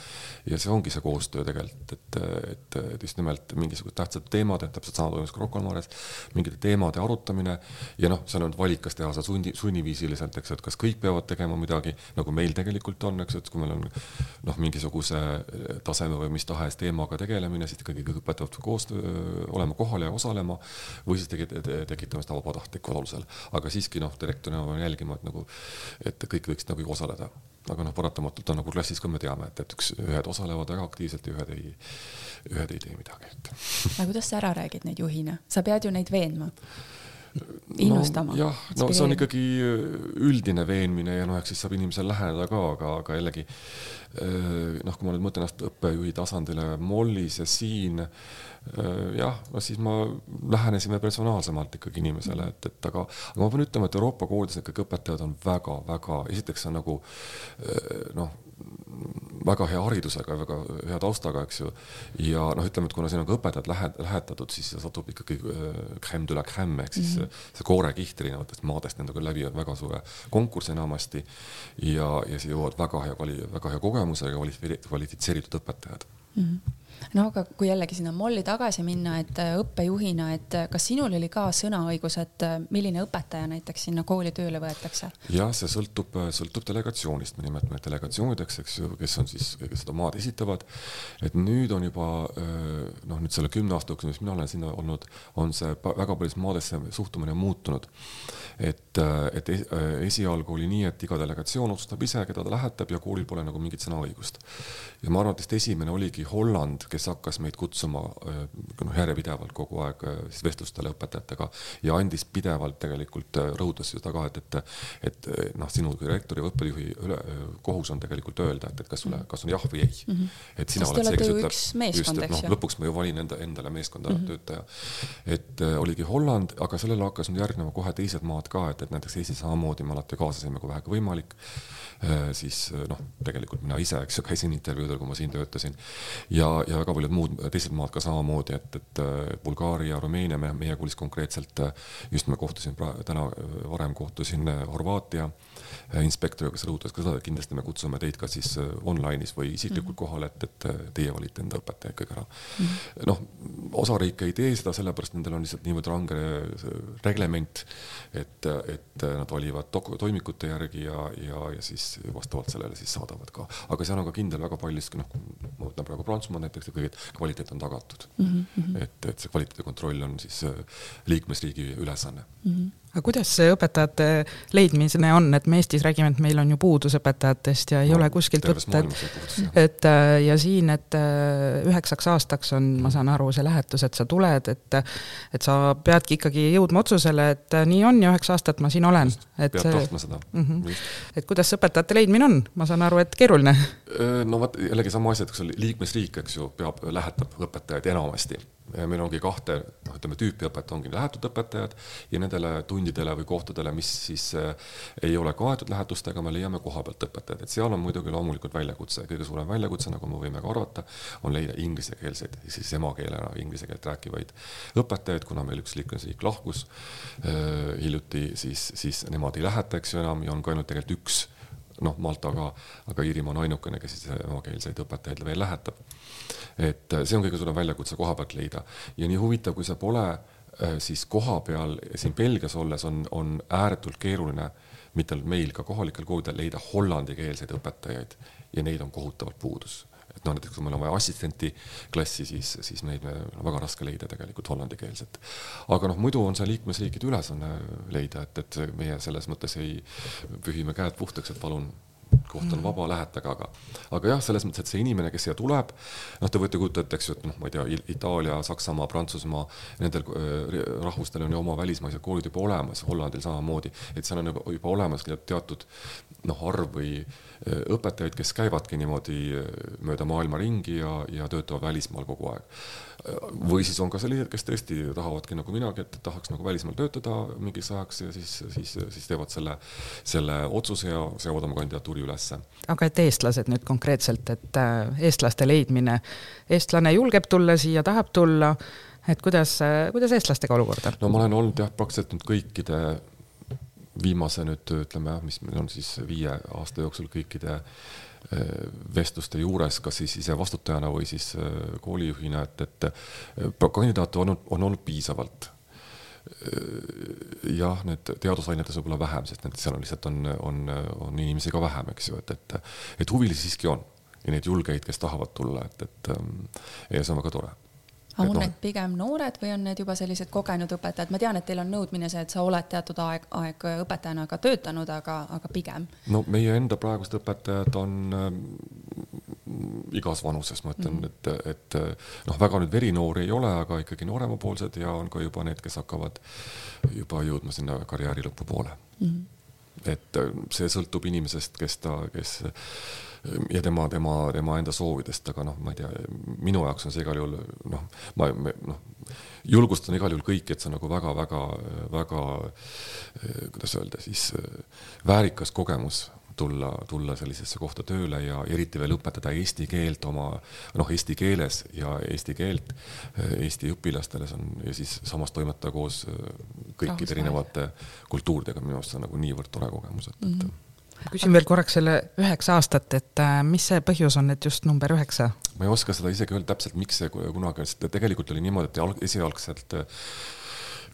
ja see ongi see koostöö tegelikult, et, et, et just nimelt mingisugused tähtsad teemad, et täpselt sama toimus ka Rocca al Mares, mingite teemade arutamine ja noh, seal on valik, kas teha seda sundi, sunniviisiliselt, eks ju, et kas kõik peavad tegema midagi, nagu meil tegelikult on, eks ju, et kui meil on noh, mingisuguse taseme või mis tahes teemaga tegelemine, siis ikkagi kõik õpetavad koos olema kohal ja osalema või siis tegi, tekitame seda vabatahtlikul alusel. aga siiski noh, direktorina peame jälgima, et nagu, et kõik võiksid nagu osaleda. aga noh, paratamatult on nagu klassis ka me teame, et, et üks, ühed osalevad väga aktiivselt ja ühed ei, ühed ei tee midagi, et. aga kuidas sa ära räägid neid juhina, sa pead ju neid veenma innustama no,. jah, no see on ikkagi üldine veenmine ja noh, eks siis saab inimesele läheneda ka, aga, aga jällegi noh, kui ma nüüd mõtlen ennast õppejuhi tasandile Mollis ja siin jah, no siis ma lähenesime personaalsemalt ikkagi inimesele, et, et aga, aga ma pean ütlema, et Euroopa koolides ikkagi õpetajad on väga-väga, esiteks on nagu noh väga hea haridusega, väga hea taustaga, eks ju. ja noh, ütleme, et kuna siin on ka õpetajad lähe-, lähetatud, siis satub ikkagi äh, crème de la crème ehk siis mm -hmm. see koorekiht erinevatest maadest nendega läbi on väga suure konkursi enamasti. ja, ja siia jõuavad väga hea kvali-, väga hea kogemusega kvalifitseeritud õpetajad mm. -hmm no aga kui jällegi sinna molli tagasi minna, et äh, õppejuhina, et äh, kas sinul oli ka sõnaõigus, et äh, milline õpetaja näiteks sinna kooli tööle võetakse? jah, see sõltub, sõltub delegatsioonist, me nimetame delegatsioonideks, eks ju, kes on siis, kes seda maad esitavad. et nüüd on juba noh, nüüd selle kümne aasta jooksul, mis mina olen sinna olnud, on see väga paljudes maades see suhtumine muutunud. et, et esialgu oli nii, et iga delegatsioon otsustab ise, keda ta lähetab ja koolil pole nagu mingit sõnaõigust. Ja ma arvan, et esimene oligi Holland, kes hakkas meid kutsuma äh, noh, järjepidevalt kogu aeg äh, siis vestlustele õpetajatega ja andis pidevalt tegelikult, äh, rõhutas seda ka, et, et, et noh, sinu kui rektori või õppejuhi üle, kohus on tegelikult öelda, et, et kas sulle, kas on jah või ei mm. -hmm. et sina Sest oled see, kes ütleb, just, et noh, lõpuks ma ju valin enda, endale meeskonda mm -hmm. töötaja. et äh, oligi Holland, aga sellele hakkas nüüd järgnema kohe teised maad ka, et, et näiteks Eestis samamoodi me alati kaasasime, kui vähegi võimalik äh,. siis noh, tegelikult mina ise, eks ju, käisin intervjuudel, kui ma siin töötasin. Ja, ja väga paljud muud teised maad ka samamoodi, et, et äh, Bulgaaria, Rumeenia, me, meie koolis konkreetselt äh, just me kohtusin täna äh, varem kohtusin Horvaatia inspektoriga, kes rõhutas ka seda, et kindlasti me kutsume teid ka siis online'is või isiklikult -hmm. kohale, et, et teie valite enda õpetaja ikkagi ära -hmm.. noh, osariike ei tee seda, sellepärast nendel on lihtsalt niivõrd range reglement, et, et nad valivad toimikute järgi ja, ja, ja siis vastavalt sellele siis saadavad ka, aga seal on ka kindel väga palju, noh, ma võtan praegu Prantsusmaal näiteks ja kõik kvaliteet on tagatud mm. -hmm. et, et see kvaliteedikontroll on siis liikmesriigi ülesanne mm. -hmm aga kuidas see õpetajate leidmine on, et me Eestis räägime, et meil on ju puudus õpetajatest ja ei no, ole kuskilt võtta, et, et äh, ja siin, et äh, üheksaks aastaks on, ma saan aru, see lähetus, et sa tuled, et et sa peadki ikkagi jõudma otsusele, et äh, nii on ja üheksa aastat ma siin olen. peab see, tahtma seda mm. -hmm. et kuidas õpetajate leidmine on, ma saan aru, et keeruline? no vot, jällegi sama asi, et kas liikmesriik, eks ju, peab, lähetab õpetajaid enamasti meil ongi kahte, noh, ütleme tüüpi õpetajad, ongi lähetud õpetajad ja nendele tundidele või kohtadele, mis siis äh, ei ole kaetud lähetustega, me leiame kohapealt õpetajaid, et seal on muidugi loomulikult väljakutse, kõige suurem väljakutse, nagu me võime ka arvata, on leida inglisekeelseid, siis emakeelena inglise keelt rääkivaid õpetajaid, kuna meil üks liikmesriik lahkus äh, hiljuti, siis, siis nemad ei läheta, eks ju enam ja on ka ainult tegelikult üks noh, Malta ka, aga Iirimaa on ainukene, kes siis emakeelseid õpetajaid veel lähetab. et see on kõige suurem väljakutse koha pealt leida. Ja nii huvitav, kui see pole, äh, siis koha peal siin Belgias olles on, on ääretult keeruline mitte ainult meil, ka kohalikel koolidel leida hollandikeelseid õpetajaid. Ja neid on kohutavalt puudus et noh, näiteks kui meil on vaja assistenti klassi, siis, siis neid on väga raske leida tegelikult hollandikeelset. aga noh, muidu on see liikmesriikide ülesanne leida, et, et meie selles mõttes ei pühime käed puhtaks, et palun koht on vaba, lähetage, aga, aga jah, selles mõttes, et see inimene, kes siia tuleb, noh, te võite kujutada ette, eks ju, et noh, ma ei tea, Itaalia, Saksamaa, Prantsusmaa, nendel äh, rahvustel on ju oma välismaised koolid juba olemas, Hollandil samamoodi, et seal on juba, juba olemas teatud noh, arv või äh, õpetajaid, kes käivadki niimoodi äh, mööda maailma ringi ja, ja töötavad välismaal kogu aeg. või siis on ka sellised, kes tõesti tahavadki nagu minagi, et tahaks nagu välismaal töötada mingiks ajaks ja siis, siis, siis teevad selle, selle otsuse ja seavad oma kandidatuuri ülesse. aga et eestlased nüüd konkreetselt, et äh, eestlaste leidmine, eestlane julgeb tulla siia, tahab tulla, et kuidas, kuidas eestlastega olukord on? no ma olen olnud jah, praktiliselt nüüd kõikide viimase nüüd ütleme jah, mis meil on siis viie aasta jooksul kõikide eh, vestluste juures, kas siis ise vastutajana või siis eh, koolijuhina, et, et eh, kandidaate on, on olnud piisavalt. jah, need teadusainetes võib-olla vähem, sest need seal on lihtsalt on, on, on inimesi ka vähem, eks ju, et, et, et huvilisi siiski on ja neid julgeid, kes tahavad tulla, et, et ja see on väga tore on no. need pigem noored või on need juba sellised kogenud õpetajad, ma tean, et teil on nõudmine see, et sa oled teatud aeg, aeg õpetajana ka töötanud, aga, aga pigem? no meie enda praegused õpetajad on äh, igas vanuses, ma ütlen mm, -hmm. et, et noh, väga nüüd verinoori ei ole, aga ikkagi nooremapoolsed ja on ka juba need, kes hakkavad juba jõudma sinna karjääri lõpupoole mm. -hmm et äh, see sõltub inimesest, kes ta, kes ja tema, tema, tema enda soovidest, aga noh, ma ei tea, minu jaoks on see igal juhul noh, ma noh, julgustan igal juhul kõiki, et see on nagu väga-väga-väga kuidas öelda siis väärikas kogemus tulla, tulla sellisesse kohta tööle ja eriti veel õpetada eesti keelt oma noh, eesti keeles ja eesti keelt Eesti õpilastele, see on ja siis samas toimetada koos kõikide erinevate kultuuridega, minu arust see on nagu niivõrd tore kogemus, et mm, -hmm küsin veel korraks selle üheksa aastat, et äh, mis see põhjus on, et just number üheksa? ma ei oska seda isegi öelda täpselt, miks see kunagi, sest tegelikult oli niimoodi, et esialgselt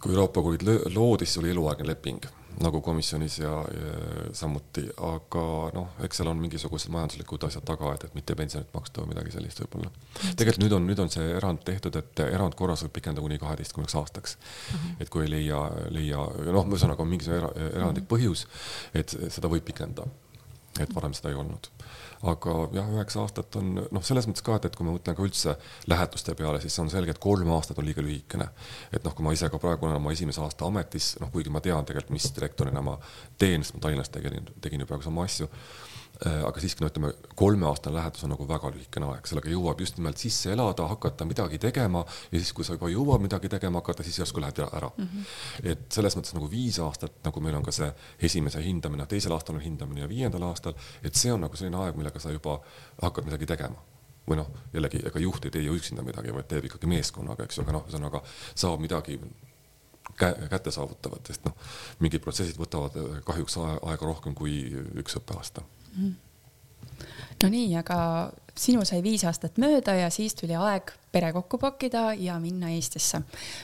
kui Euroopa koolid loodi, siis oli eluaegne leping nagu komisjonis ja, ja samuti, aga noh, eks seal on mingisugused majanduslikud asjad taga, et, et mitte pensionit maksta või midagi sellist võib-olla. tegelikult nüüd on, nüüd on see erand tehtud, et erandkorras võib pikendada kuni kaheteistkümneks aastaks uh. -huh. et kui ei leia, leia noh, ühesõnaga on mingisugune era, erandlik põhjus, et seda võib pikendada. et varem seda ei olnud aga jah, üheksa aastat on noh, selles mõttes ka, et, et kui ma mõtlen ka üldse lähetuste peale, siis on selge, et kolm aastat on liiga lühikene. et noh, kui ma ise ka praegu olen oma esimese aasta ametis, noh, kuigi ma tean tegelikult, mis direktorina ma teen, sest ma Tallinnas tegin, tegin ju praegu sama asju aga siiski no ütleme, kolmeaastane lähedus on nagu väga lühikene aeg, sellega jõuab just nimelt sisse elada, hakata midagi tegema ja siis, kui sa juba jõuad midagi tegema hakata, siis järsku lähed ära mm. -hmm. et selles mõttes nagu viis aastat, nagu meil on ka see esimese hindamine, teisel aastal on hindamine ja viiendal aastal, et see on nagu selline aeg, millega sa juba hakkad midagi tegema või noh, jällegi ega juht ei tee ju üksinda midagi, vaid teeb ikkagi meeskonnaga, eks ju, aga noh, ühesõnaga saab midagi kätte saavutavad, sest noh, mingid protsessid võtavad kahjuks aega rohkem kui üks õppeaasta no nii, aga sinu sai viis aastat mööda ja siis tuli aeg pere kokku pakkida ja minna Eestisse.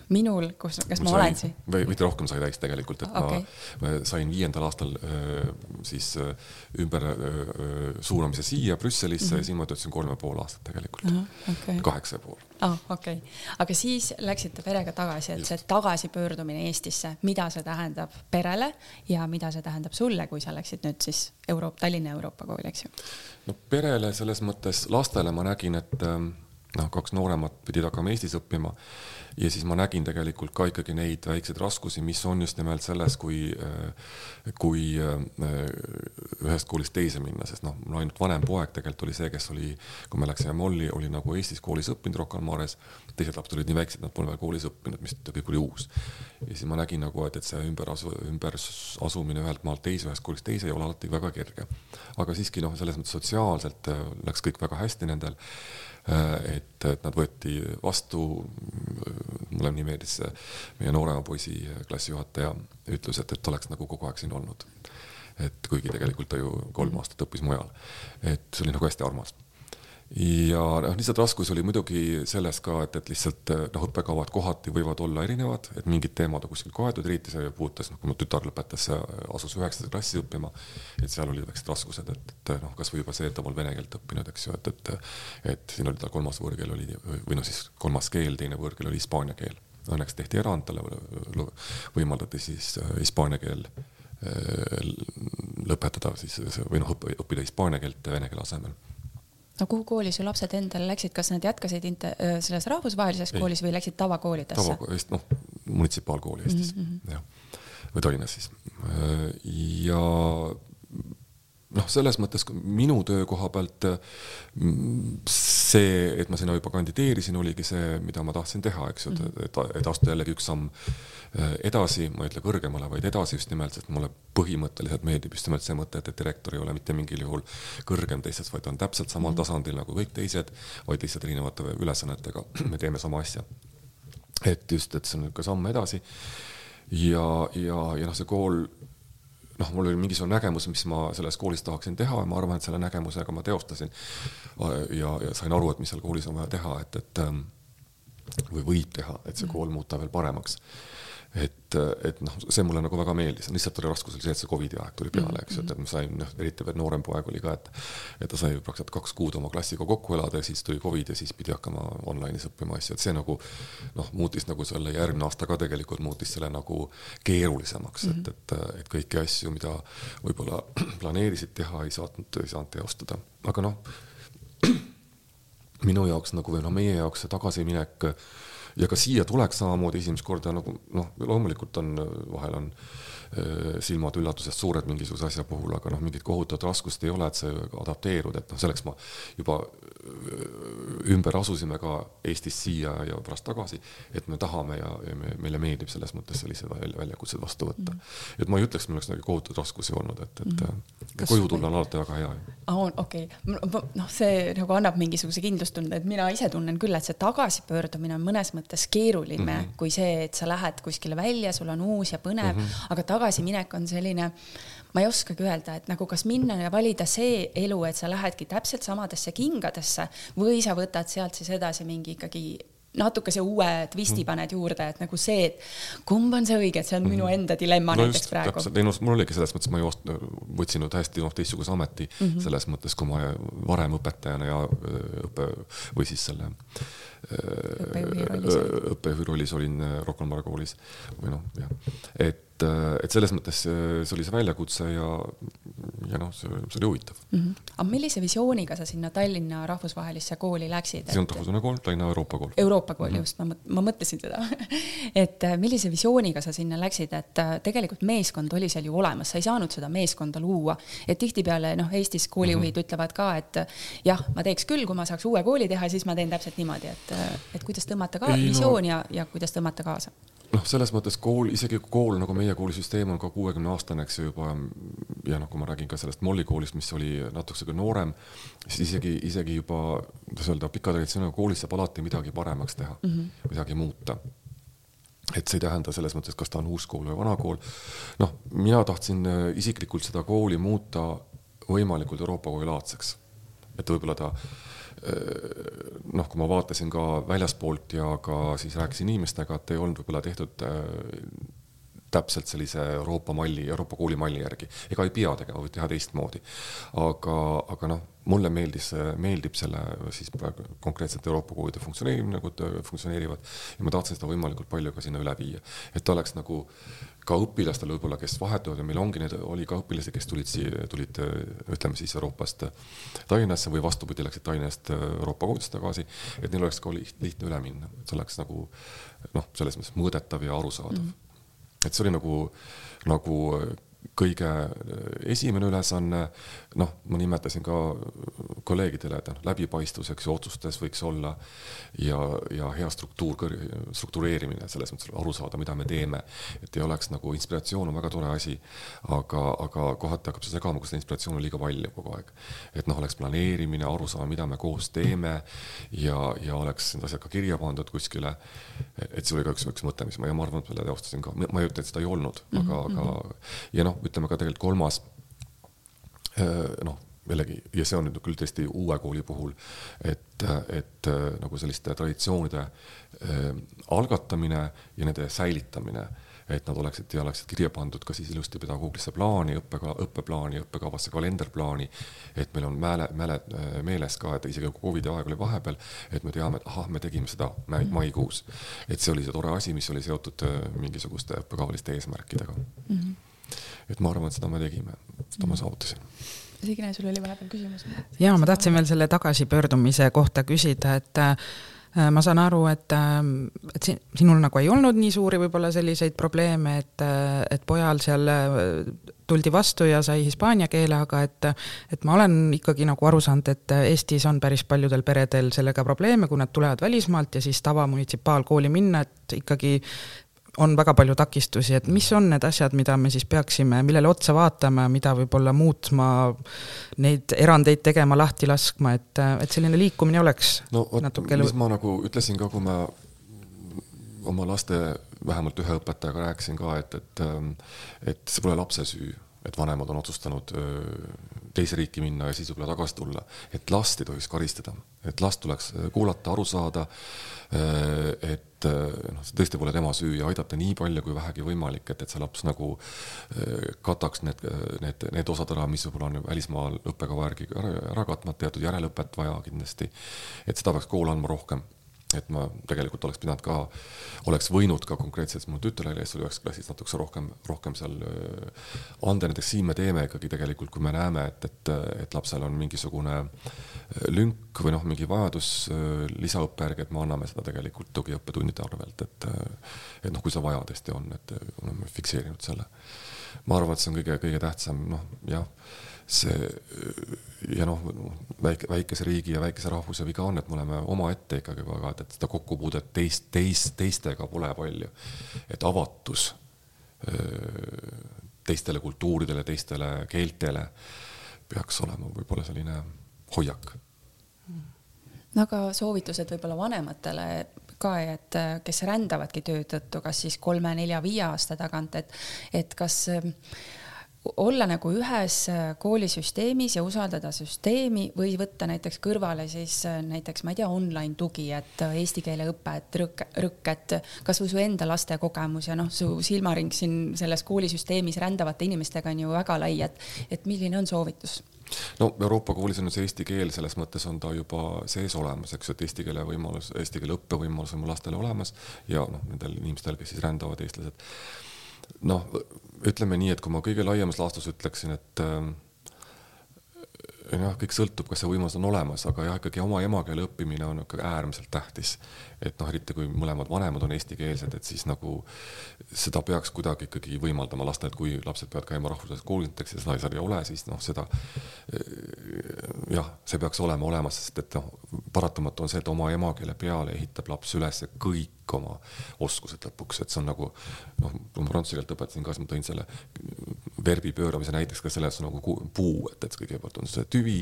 minul, kus, kas ma, ma olen siin? või mitte rohkem sai täis tegelikult, et okay. ma, sain viiendal aastal siis ümber suunamise siia Brüsselisse mm -hmm. ja siin ma töötasin kolm ja pool aastat tegelikult uh. -huh, okay. kaheksa ja pool. aa ah,, okei okay.. aga siis läksite perega tagasi, et Just. see tagasipöördumine Eestisse, mida see tähendab perele ja mida see tähendab sulle, kui sa läksid nüüd siis Euroop-, Tallinna Euroopa kooli, eks ju? no perele selles mõttes, lastele ma nägin, et ähm, noh, kaks nooremat pidid hakkama Eestis õppima. Ja siis ma nägin tegelikult ka ikkagi neid väikseid raskusi, mis on just nimelt selles, kui, kui äh, ühest koolist teise minna, sest noh, mul ainult vanem poeg tegelikult oli see, kes oli, kui me läksime Molli, oli nagu Eestis koolis õppinud Rocca al Mares, teised lapsed olid nii väiksed, nad pole veel koolis õppinud, mis kõik oli uus. ja siis ma nägin nagu, et, et see ümberasu, ümberasumine ühelt maalt teise, ühest koolist teise ei ole alati väga kerge. aga siiski noh, selles mõttes sotsiaalselt äh, läks kõik väga hästi nendel Äh, et, et nad võeti vastu, mulle nii meeldis meie noorema poisi klassijuhataja ütlus, et, et oleks nagu kogu aeg siin olnud. et kuigi tegelikult ta ju kolm aastat õppis mujal, et see oli nagu hästi armas ja noh, lihtsalt raskus oli muidugi selles ka, et, et lihtsalt noh, õppekavad kohati võivad olla erinevad, et mingid teemad on kuskil kaetud, eriti see puudutas, noh, kui mu tütar lõpetas, asus üheksandasse klassi õppima, et seal olid väiksed raskused, et, et noh, kasvõi juba see, et ta pole vene keelt õppinud, eks ju, et, et et siin oli tal kolmas võõrkeel oli või noh, siis kolmas keel, teine võõrkeel oli hispaania keel. Õnneks tehti erand, talle võimaldati siis hispaania keel lõpetada siis või noh, õppida hispaania keelt vene keele asemel no kuhu kooli su lapsed endal läksid, kas nad jätkasid inte, selles rahvusvahelises Ei. koolis või läksid tavakoolidesse? tava, noh, munitsipaalkooli Eestis mm, -hmm. jah, või Tallinnas siis. ja noh, selles mõttes minu töökoha pealt see, et ma sinna juba kandideerisin, oligi see, mida ma tahtsin teha, eks ju, et, et, et astuda jällegi üks samm Äh, edasi, ma ei ütle kõrgemale, vaid edasi just nimelt, sest mulle põhimõtteliselt meeldib just nimelt see mõte, et, direktor ei ole mitte mingil juhul kõrgem teistest, vaid on täpselt samal mm. tasandil nagu kõik teised, vaid lihtsalt erinevate ülesannetega me teeme sama asja. et just, et see on niisugune samm edasi ja, ja, ja noh, see kool noh, mul oli mingisugune nägemus, mis ma selles koolis tahaksin teha ja ma arvan, et selle nägemusega ma teostasin. ja, ja sain aru, et mis seal koolis on vaja teha, et, et ähm, või võib teha, et see kool muuta veel paremaks et, et noh, see mulle nagu väga meeldis, lihtsalt oli raskus oli see, et see Covidi aeg tuli peale, eks ju, et, et ma sain, noh, eriti veel noorem poeg oli ka, et et ta sai praktiliselt kaks kuud oma klassiga kokku elada ja siis tuli Covid ja siis pidi hakkama online'is õppima asju, et see nagu noh, muutis nagu selle järgmine aasta ka tegelikult muutis selle nagu keerulisemaks mm, -hmm. et, et, et kõiki asju, mida võib-olla planeerisid teha, ei saanud, ei saanud teostada, aga noh, minu jaoks nagu või noh, meie jaoks see tagasiminek ja ka siia tuleks samamoodi esimest korda nagu noh, loomulikult on, vahel on silmad üllatusest suured mingisuguse asja puhul, aga noh, mingit kohutavat raskust ei ole, et sa adapteerud, et noh, selleks ma juba ümber asusime ka Eestist siia ja pärast tagasi, et me tahame ja, ja me, meile meeldib selles mõttes sellised väljakutsed vastu võtta mm. -hmm. et ma ei ütleks, et mul oleks nagu kohutavaid raskusi olnud, et, et mm -hmm. koju tulla on alati väga hea. aa, okei, noh, see nagu annab mingisuguse kindlustunde, et mina ise tunnen küll, et see tagasipöördumine on mõnes mõttes mõttes keeruline mm -hmm. kui see, et sa lähed kuskile välja, sul on uus ja põnev mm, -hmm. aga tagasiminek on selline, ma ei oskagi öelda, et nagu kas minna ja valida see elu, et sa lähedki täpselt samadesse kingadesse või sa võtad sealt siis edasi mingi ikkagi natukese uue twisti mhm. paned juurde, et nagu see, et kumb on see õige, et see on minu enda dilemma no näiteks just, praegu. ei noh, mul oligi selles mõttes, ma just võtsin nüüd hästi noh, teistsuguse ameti mm -hmm. selles mõttes, kui ma varem õpetajana ja õppe või siis selle õppejuhi rollis olin Rocca al Mare koolis või noh, jah, et et, äh, et selles mõttes äh, see oli see väljakutse ja, ja noh, see, see oli huvitav mm. -hmm. aga millise visiooniga sa sinna Tallinna rahvusvahelisse kooli läksid? see on rahvusvaheline kool, Tallinna Euroopa kool. Euroopa kool mm, -hmm. just, ma, ma mõtlesin seda et äh, millise visiooniga sa sinna läksid, et tegelikult meeskond oli seal ju olemas, sa ei saanud seda meeskonda luua. et tihtipeale noh, Eestis koolijuhid mm -hmm. ütlevad ka, et jah, ma teeks küll, kui ma saaks uue kooli teha, siis ma teen täpselt niimoodi, et, et kuidas tõmmata ka ei, visiooni no... ja, ja kuidas tõmmata kaasa noh, selles mõttes kool, isegi kool nagu meie koolisüsteem on ka kuuekümne aastane, eks ju juba ja noh, kui ma räägin ka sellest Molli koolist, mis oli natukese noorem, siis isegi, isegi juba kuidas öelda, pika traditsiooniga koolis saab alati midagi paremaks teha mm, -hmm. midagi muuta et see ei tähenda selles mõttes, kas ta on uus kool või vana kool. noh, mina tahtsin äh, isiklikult seda kooli muuta võimalikult Euroopa kooli laadseks. et võib-olla ta noh, kui ma vaatasin ka väljaspoolt ja ka siis rääkisin inimestega, et ei olnud võib-olla tehtud täpselt sellise Euroopa malli, Euroopa kooli malli järgi. ega ei pea tegema, võib teha teistmoodi. aga, aga noh, mulle meeldis, meeldib selle siis praegu konkreetselt Euroopa koolide funktsioneerimine, nagu funktsioneerivad ja ma tahtsin seda võimalikult palju ka sinna üle viia, et ta oleks nagu ka õpilastel võib-olla, kes vahetuvad ja meil ongi neid, oli ka õpilasi, kes tulid tulid ütleme siis Euroopast Tallinnasse või vastupidi, läksid Tallinnast Euroopa koolidesse tagasi, et neil oleks ka lihtne üle minna, et see oleks nagu noh, selles mõttes mõõdetav ja arusaadav mm. -hmm et see oli nagu, nagu kõige esimene ülesanne, noh, ma nimetasin ka kolleegidele, et noh, läbipaistvus, eks ju, otsustes võiks olla ja, ja hea struktuur, struktureerimine, selles mõttes aru saada, mida me teeme. et ei oleks nagu, inspiratsioon on väga tore asi, aga, aga kohati hakkab see segama, kui seda inspiratsiooni on liiga palju kogu aeg. et noh, oleks planeerimine, aru saama, mida me koos teeme ja, ja oleks need asjad ka kirja pandud kuskile. et see oli ka üks, üks mõte, mis ma, ja ma arvan, et selle teostasin ka, ma ei ütle, et seda ei olnud mm, -hmm. aga, aga mhm. ja noh, ütleme ka tegelikult kolmas noh, jällegi, ja see on nüüd küll tõesti uue kooli puhul, et, et nagu selliste traditsioonide äh, algatamine ja nende säilitamine, et nad oleksid ja oleksid kirja pandud ka siis ilusti pedagoogilisse plaani, õppega, õppeplaani, õppekavasse, kalenderplaani. et meil on mäle, mäle, meeles ka, et isegi kui Covidi aeg oli vahepeal, et me teame, et ahah, me tegime seda maikuus. et see oli see tore asi, mis oli seotud mingisuguste õppekavaliste eesmärkidega mm. -hmm et ma arvan, et seda me tegime, seda ma saavutasin. Signe, sul oli vahepeal küsimus? ja ma tahtsin veel selle tagasipöördumise kohta küsida, et äh, ma saan aru, et, äh, et sin-, sinul nagu ei olnud nii suuri võib-olla selliseid probleeme, et, äh, et pojal seal tuldi vastu ja sai hispaania keele, aga et et ma olen ikkagi nagu aru saanud, et Eestis on päris paljudel peredel sellega probleeme, kui nad tulevad välismaalt ja siis tavamunitsipaalkooli minna, et ikkagi on väga palju takistusi, et mis on need asjad, mida me siis peaksime, millele otsa vaatama, mida võib-olla muutma, neid erandeid tegema, lahti laskma, et, et selline liikumine oleks no vot, mis ma nagu ütlesin ka, kui ma oma laste, vähemalt ühe õpetajaga rääkisin ka, et, et et see pole lapse süü, et vanemad on otsustanud teise riiki minna ja siis võib-olla tagasi tulla. et last ei tohiks karistada, et last tuleks kuulata, aru saada, et noh, see tõesti pole tema süü ja aidata nii palju kui vähegi võimalik, et, et see laps nagu kataks need, need, need osad ära, mis võib-olla on välismaal õppekava järgi ära, ära katmata, teatud järelõpet vaja kindlasti. et seda peaks kool andma rohkem et ma tegelikult oleks pidanud ka, oleks võinud ka konkreetselt mu tütrele, kes oli üheksas klassis, natukese rohkem, rohkem seal anda, näiteks siin me teeme ikkagi tegelikult, kui me näeme, et, et, et lapsel on mingisugune lünk või noh, mingi vajadus lisaõppe järgi, et me anname seda tegelikult tugiõppetundide arvelt, et et noh, kui see vaja tõesti on, et oleme fikseerinud selle. ma arvan, et see on kõige, kõige tähtsam, noh jah see ja noh, väike, väikese riigi ja väikese rahvuse viga on, et me oleme omaette ikkagi väga, et, et seda kokkupuudet teist, teist, teistega pole palju. et avatus teistele kultuuridele, teistele keeltele peaks olema võib-olla selline hoiak. no aga soovitused võib-olla vanematele ka, et kes rändavadki töö tõttu, kas siis kolme, nelja, viie aasta tagant, et, et kas olla nagu ühes äh, koolisüsteemis ja usaldada süsteemi või võtta näiteks kõrvale siis äh, näiteks, ma ei tea, online tugi, et äh, eesti keele õpe, et rõkk, rõkk, et kasvõi su enda laste kogemus ja noh, su silmaring siin selles koolisüsteemis rändavate inimestega on ju väga lai, et, et milline on soovitus? no Euroopa koolis on see eesti keel, selles mõttes on ta juba sees olemas, eks ju, et eesti keele võimalus, eesti keele õppevõimalus on mu lastel olemas ja noh, nendel inimestel, kes siis rändavad, eestlased noh, ütleme nii, et kui ma kõige laiemas laastus ütleksin, et äh, jah, kõik sõltub, kas see võimalus on olemas, aga jah, ikkagi oma emakeele õppimine on ikka äärmiselt tähtis. et noh, eriti kui mõlemad vanemad on eestikeelsed, et siis nagu seda peaks kuidagi ikkagi võimaldama lastele, et kui lapsed peavad käima rahvusvahelises koolis näiteks ja seda seal ei ole, siis noh, seda jah, see peaks olema olemas, sest et noh, paratamatu on see, et oma emakeele peale ehitab laps üles kõik oma oskused lõpuks, et see on nagu noh, kui ma prantsuse keelt õpetasin ka, siis ma tõin selle verbi pööramise näiteks ka selles nagu puu, et, et kõigepealt on see tüvi,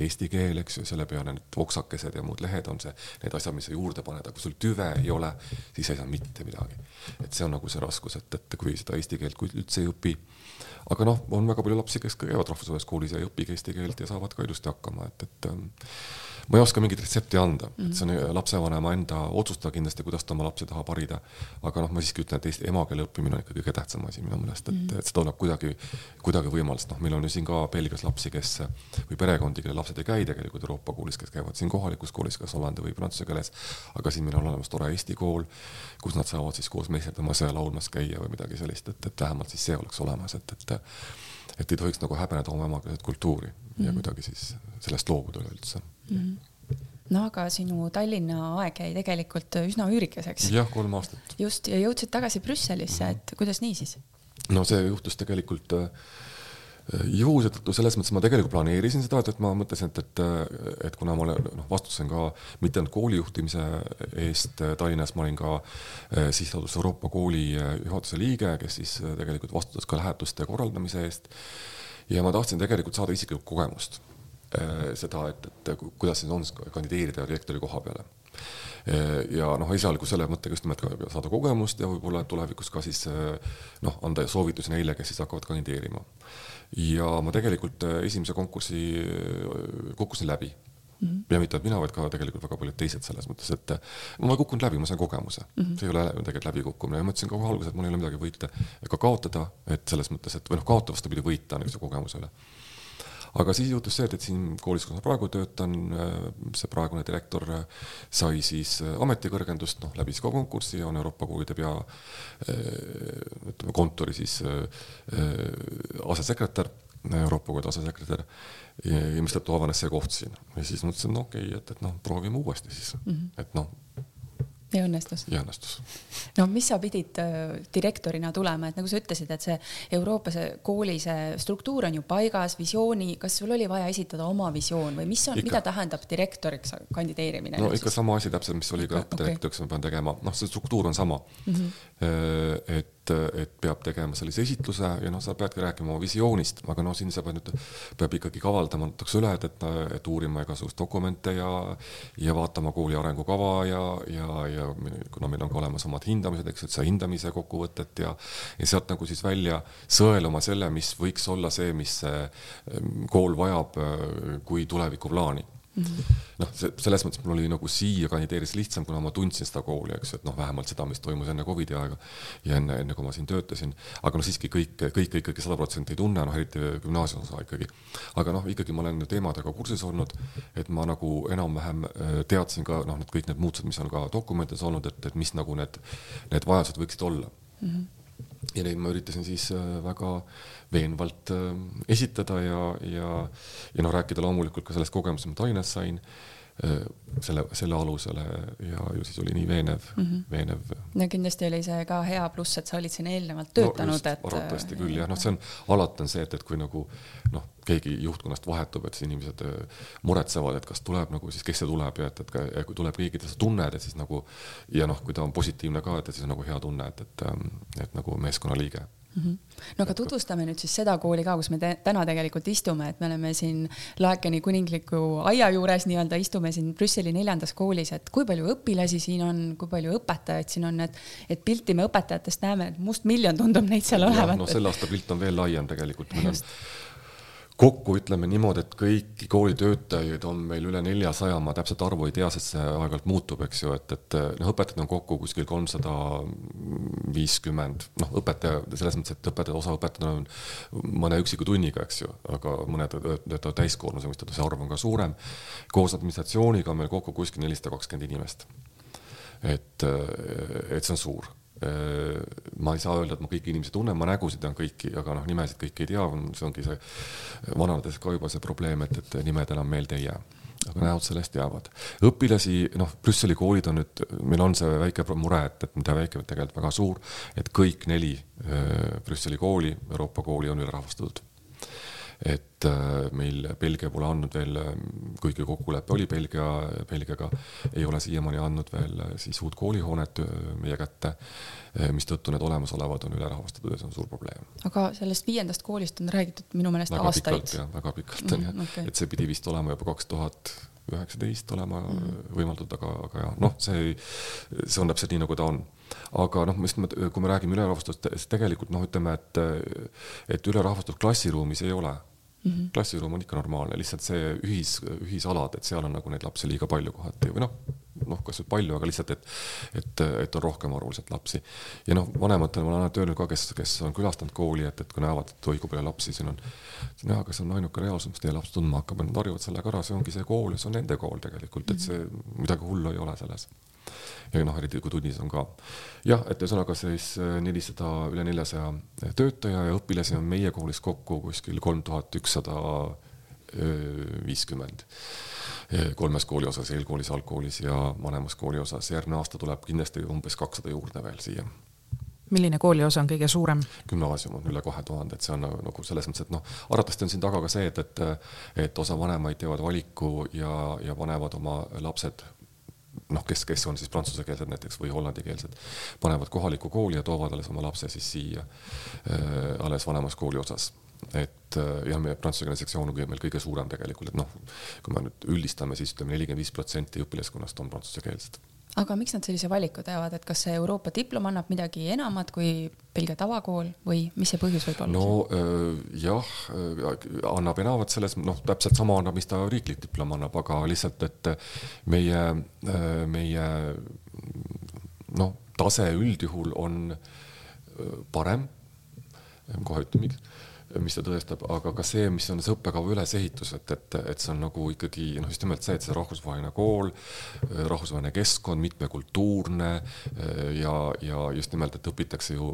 eesti keel, eks ju, selle peale need oksakesed ja muud lehed on see, need asjad, mis sa juurde paned, aga kui sul tüve ei ole, siis ei saa mitte midagi. et see on nagu see raskus, et, et kui seda eesti keelt üldse ei õpi aga noh, on väga palju lapsi, kes käivad rahvusvahelises koolis ja ei õpigi eesti keelt ja saavad ka ilusti hakkama, et, et ähm, ma ei oska mingit retsepti anda mm, -hmm. et see on äh, lapsevanema enda otsustada kindlasti, kuidas ta oma lapsi tahab harida. aga noh, ma siiski ütlen, et eesti emakeele õppimine on ikka kõige tähtsam asi minu meelest, et mm, -hmm. et seda tuleb kuidagi, kuidagi võimalust, noh, meil on ju siin ka Belgias lapsi, kes või perekondi, kelle lapsed ei käi tegelikult Euroopa koolis, kes käivad siin kohalikus koolis, kas hollandi või prantsuse keeles. aga siin meil on olemas tore eesti kool, kus nad saavad siis koos meisterdama ja laulmas käia või midagi sellist, et, et vähemalt siis see oleks olemas, et, et et ei tohiks nagu häbeneda oma emakeelset kultuuri mm -hmm. ja mhm. kuidagi siis sellest loobuda üleüldse mm. -hmm no aga sinu Tallinna aeg jäi tegelikult üsna üürikeseks. jah, kolm aastat. just, ja jõudsid tagasi Brüsselisse, et kuidas nii siis? no see juhtus tegelikult äh, juhusetult selles mõttes ma tegelikult planeerisin seda, et, et ma mõtlesin, et, et, et kuna ma olen, noh, vastutasin ka mitte ainult koolijuhtimise eest Tallinnas, ma olin ka äh, sihtasutus Euroopa Kooli äh, juhatuse liige, kes siis tegelikult vastutas ka lähetuste korraldamise eest. ja ma tahtsin tegelikult saada isiklikku kogemust Äh, seda, et, et kuidas siis on kandideerida direktori koha peale. Äh, ja noh, esialgu selle mõttega just nimelt ka saada kogemust ja võib-olla tulevikus ka siis äh, noh, anda soovitusi neile, kes siis hakkavad kandideerima. ja ma tegelikult esimese konkursi kukkusin läbi Mm -hmm. ja mitte ainult mina, vaid ka tegelikult väga paljud teised selles mõttes, et ma ei kukkunud läbi, ma sain kogemuse mm. -hmm. see ei ole tegelikult läbikukkumine ja ma ütlesin kohe alguses, et mul ei ole midagi võita ega kaotada, et selles mõttes, et või noh, kaotada vastupidi, võita niisuguse kogemuse üle aga siis juhtus see, et, siin koolis, kus ma praegu töötan, äh, see praegune direktor äh, sai siis äh, ametikõrgendust, noh, läbis ka konkursi, on Euroopa koolide pea ütleme kontori siis asesekretär, Euroopa koolide asesekretär. Ja, ja mistõttu avanes see koht siin. Ja siis mõtlesin, no okei okay,, et, et noh, proovime uuesti siis. Mm, -hmm. et noh ja õnnestus? ja õnnestus. no mis sa pidid äh, direktorina tulema, et nagu sa ütlesid, et see Euroopa see kooli see struktuur on ju paigas, visiooni, kas sul oli vaja esitada oma visioon või mis on, mida tähendab direktoriks kandideerimine? no ikka sama asi täpselt, mis oli ka õppedirektoriks okay., ma pean tegema, noh, see struktuur on sama mm. -hmm. et et, et peab tegema sellise esitluse ja noh, sa peadki rääkima oma visioonist, aga noh, siin sa pead nüüd, peab ikkagi kavaldama natukese üle, et, et, et uurima igasuguseid dokumente ja, ja vaatama kooli arengukava ja, ja, ja kuna meil on ka olemas omad hindamised, eks, et seda hindamise kokkuvõtet ja, ja sealt nagu siis välja sõeluma selle, mis võiks olla see, mis see kool vajab kui tulevikuplaani Mm. Noh, see selles mõttes mul oli nagu siia kandideerides lihtsam, kuna ma tundsin seda kooli, eks et noh, vähemalt seda, mis toimus enne Covidi aega ja enne, enne kui ma siin töötasin. aga noh, siiski kõik, kõik ikkagi sada protsenti ei tunne, noh eriti gümnaasiumiosa ikkagi. aga noh, ikkagi ma olen teemadega kursis olnud, et ma nagu enam-vähem äh, teadsin ka noh, need kõik need muutused, mis on ka dokumentides olnud, et, et mis nagu need, need vajadused võiksid olla mm. -hmm ja neid ma üritasin siis äh, väga veenvalt äh, esitada ja, ja, ja noh, rääkida loomulikult ka sellest kogemusest, mis ma Tallinnas sain Äh, selle, selle alusele ja ju siis oli nii veenev mm, -hmm. veenev. no kindlasti oli see ka hea pluss, et sa olid siin eelnevalt töötanud no,, et. arvatavasti küll jah, noh, see on, alati on see, et, et kui nagu noh, keegi juhtkonnast vahetub, et siis inimesed äh, muretsevad, et kas tuleb nagu siis, kes see tuleb ja et, et ka, kui tuleb keegi, keda sa tunned, et siis nagu ja noh, kui ta on positiivne ka, et siis on nagu hea tunne, et, et, ähm, et nagu meeskonnaliige. No aga tutvustame nüüd siis seda kooli ka, kus me te täna tegelikult istume, et me oleme siin Laekeni kuningliku aia juures nii-öelda istume siin Brüsseli neljandas koolis, et kui palju õpilasi siin on, kui palju õpetajaid siin on, et, et pilti me õpetajatest näeme, et mustmiljon tundub neid seal olevat. no selle aasta pilt on veel laiem tegelikult, meil on kokku ütleme niimoodi, et kõiki koolitöötajaid on meil üle neljasaja, ma täpset arvu ei tea, sest see aeg-ajalt muutub, eks ju, et, et noh, õpetajaid on kokku kuskil kolmsada viiskümmend, noh, õpetaja selles mõttes, et õpetaja, osa õpetajaid on mõne üksiku tunniga, eks ju, aga mõned töötavad täiskoormusega, mistõttu see arv on ka suurem. koos administratsiooniga on meil kokku kuskil nelisada kakskümmend inimest. et, et see on suur ma ei saa öelda, et ma kõiki inimesi tunnen, ma nägusid tean kõiki, aga noh, nimesid kõiki ei tea, see ongi see vananedes ka juba see probleem, et, et nimed enam meelde ei jää aga näod sellest jäävad. õpilasi, noh, Brüsseli koolid on nüüd, meil on see väike mure, et, et mitte väike, tegelikult väga suur, et kõik neli äh, Brüsseli kooli, Euroopa kooli on ülerahvastatud et äh, meil Belgia pole andnud veel kuigi kokkulepe oli Belgia, Belgiaga, ei ole siiamaani andnud veel siis uut koolihoonet meie kätte, mistõttu need olemasolevad on ülerahvastatud ja see on suur probleem. aga sellest viiendast koolist on räägitud minu meelest väga aastaid. väga pikalt on mm, jah okay., et see pidi vist olema juba kaks tuhat üheksateist olema mm. võimaldatud, aga, aga jah, noh, see, see on täpselt nii, nagu ta on. aga noh, just kui me räägime ülerahvastust, siis tegelikult noh, ütleme, et, et ülerahvastust klassiruumis ei ole mm. -hmm. klassiruum on ikka normaalne, lihtsalt see ühis, ühisalad, et seal on nagu neid lapsi liiga palju kohati või noh, noh, kas nüüd palju, aga lihtsalt, et, et, et on rohkem arvuliselt lapsi. ja noh, vanematele ma olen alati öelnud ka, kes, kes on külastanud kooli, et, et kui näevad, et oi kui palju lapsi siin on, siis näha, kas on ainuke reaalsus, mis teie laps tundma hakkab, nad harjuvad sellega ära, see ongi see kool ja see on nende kool tegelikult, et see midagi hullu ei ole selles ja noh, eriti kui tunnis on ka. jah, et ühesõnaga siis äh, nelisada, üle neljasaja töötaja ja õpilasi on meie koolis kokku kuskil kolm tuhat ükssada viiskümmend kolmes kooli osas, eelkoolis, algkoolis ja vanemas kooli osas. järgmine aasta tuleb kindlasti umbes kakssada juurde veel siia milline kooliosa on kõige suurem? gümnaasium on üle kahe tuhande, et see on nagu, nagu selles mõttes, et noh, arvatavasti on siin taga ka see, et, et, et osa vanemaid teevad valiku ja, ja panevad oma lapsed noh, kes, kes on siis prantsusekeelsed näiteks või hollandikeelsed, panevad kohalikku kooli ja toovad alles oma lapse siis siia äh, alles vanemas kooli osas et äh, jah, meie prantsusekeelne sektsioon on meil kõige suurem tegelikult, et noh, kui me nüüd üldistame, siis ütleme nelikümmend viis protsenti õpilaskonnast on prantsusekeelsed aga miks nad sellise valiku teevad, et kas see Euroopa diplom annab midagi enamat kui Belgia tavakool või mis see põhjus võib olla? no äh, jah, annab enamat selles, noh, täpselt sama annab, mis ta riiklik diplom annab, aga lihtsalt, et meie, äh, meie noh, tase üldjuhul on äh, parem, kohe ütlen miks mis ta tõestab, aga ka see, mis on see õppekava ülesehitus, et, et, et see on nagu ikkagi noh, just nimelt see, et see rahvusvaheline kool, rahvusvaheline keskkond, mitmekultuurne ja, ja just nimelt, et õpitakse ju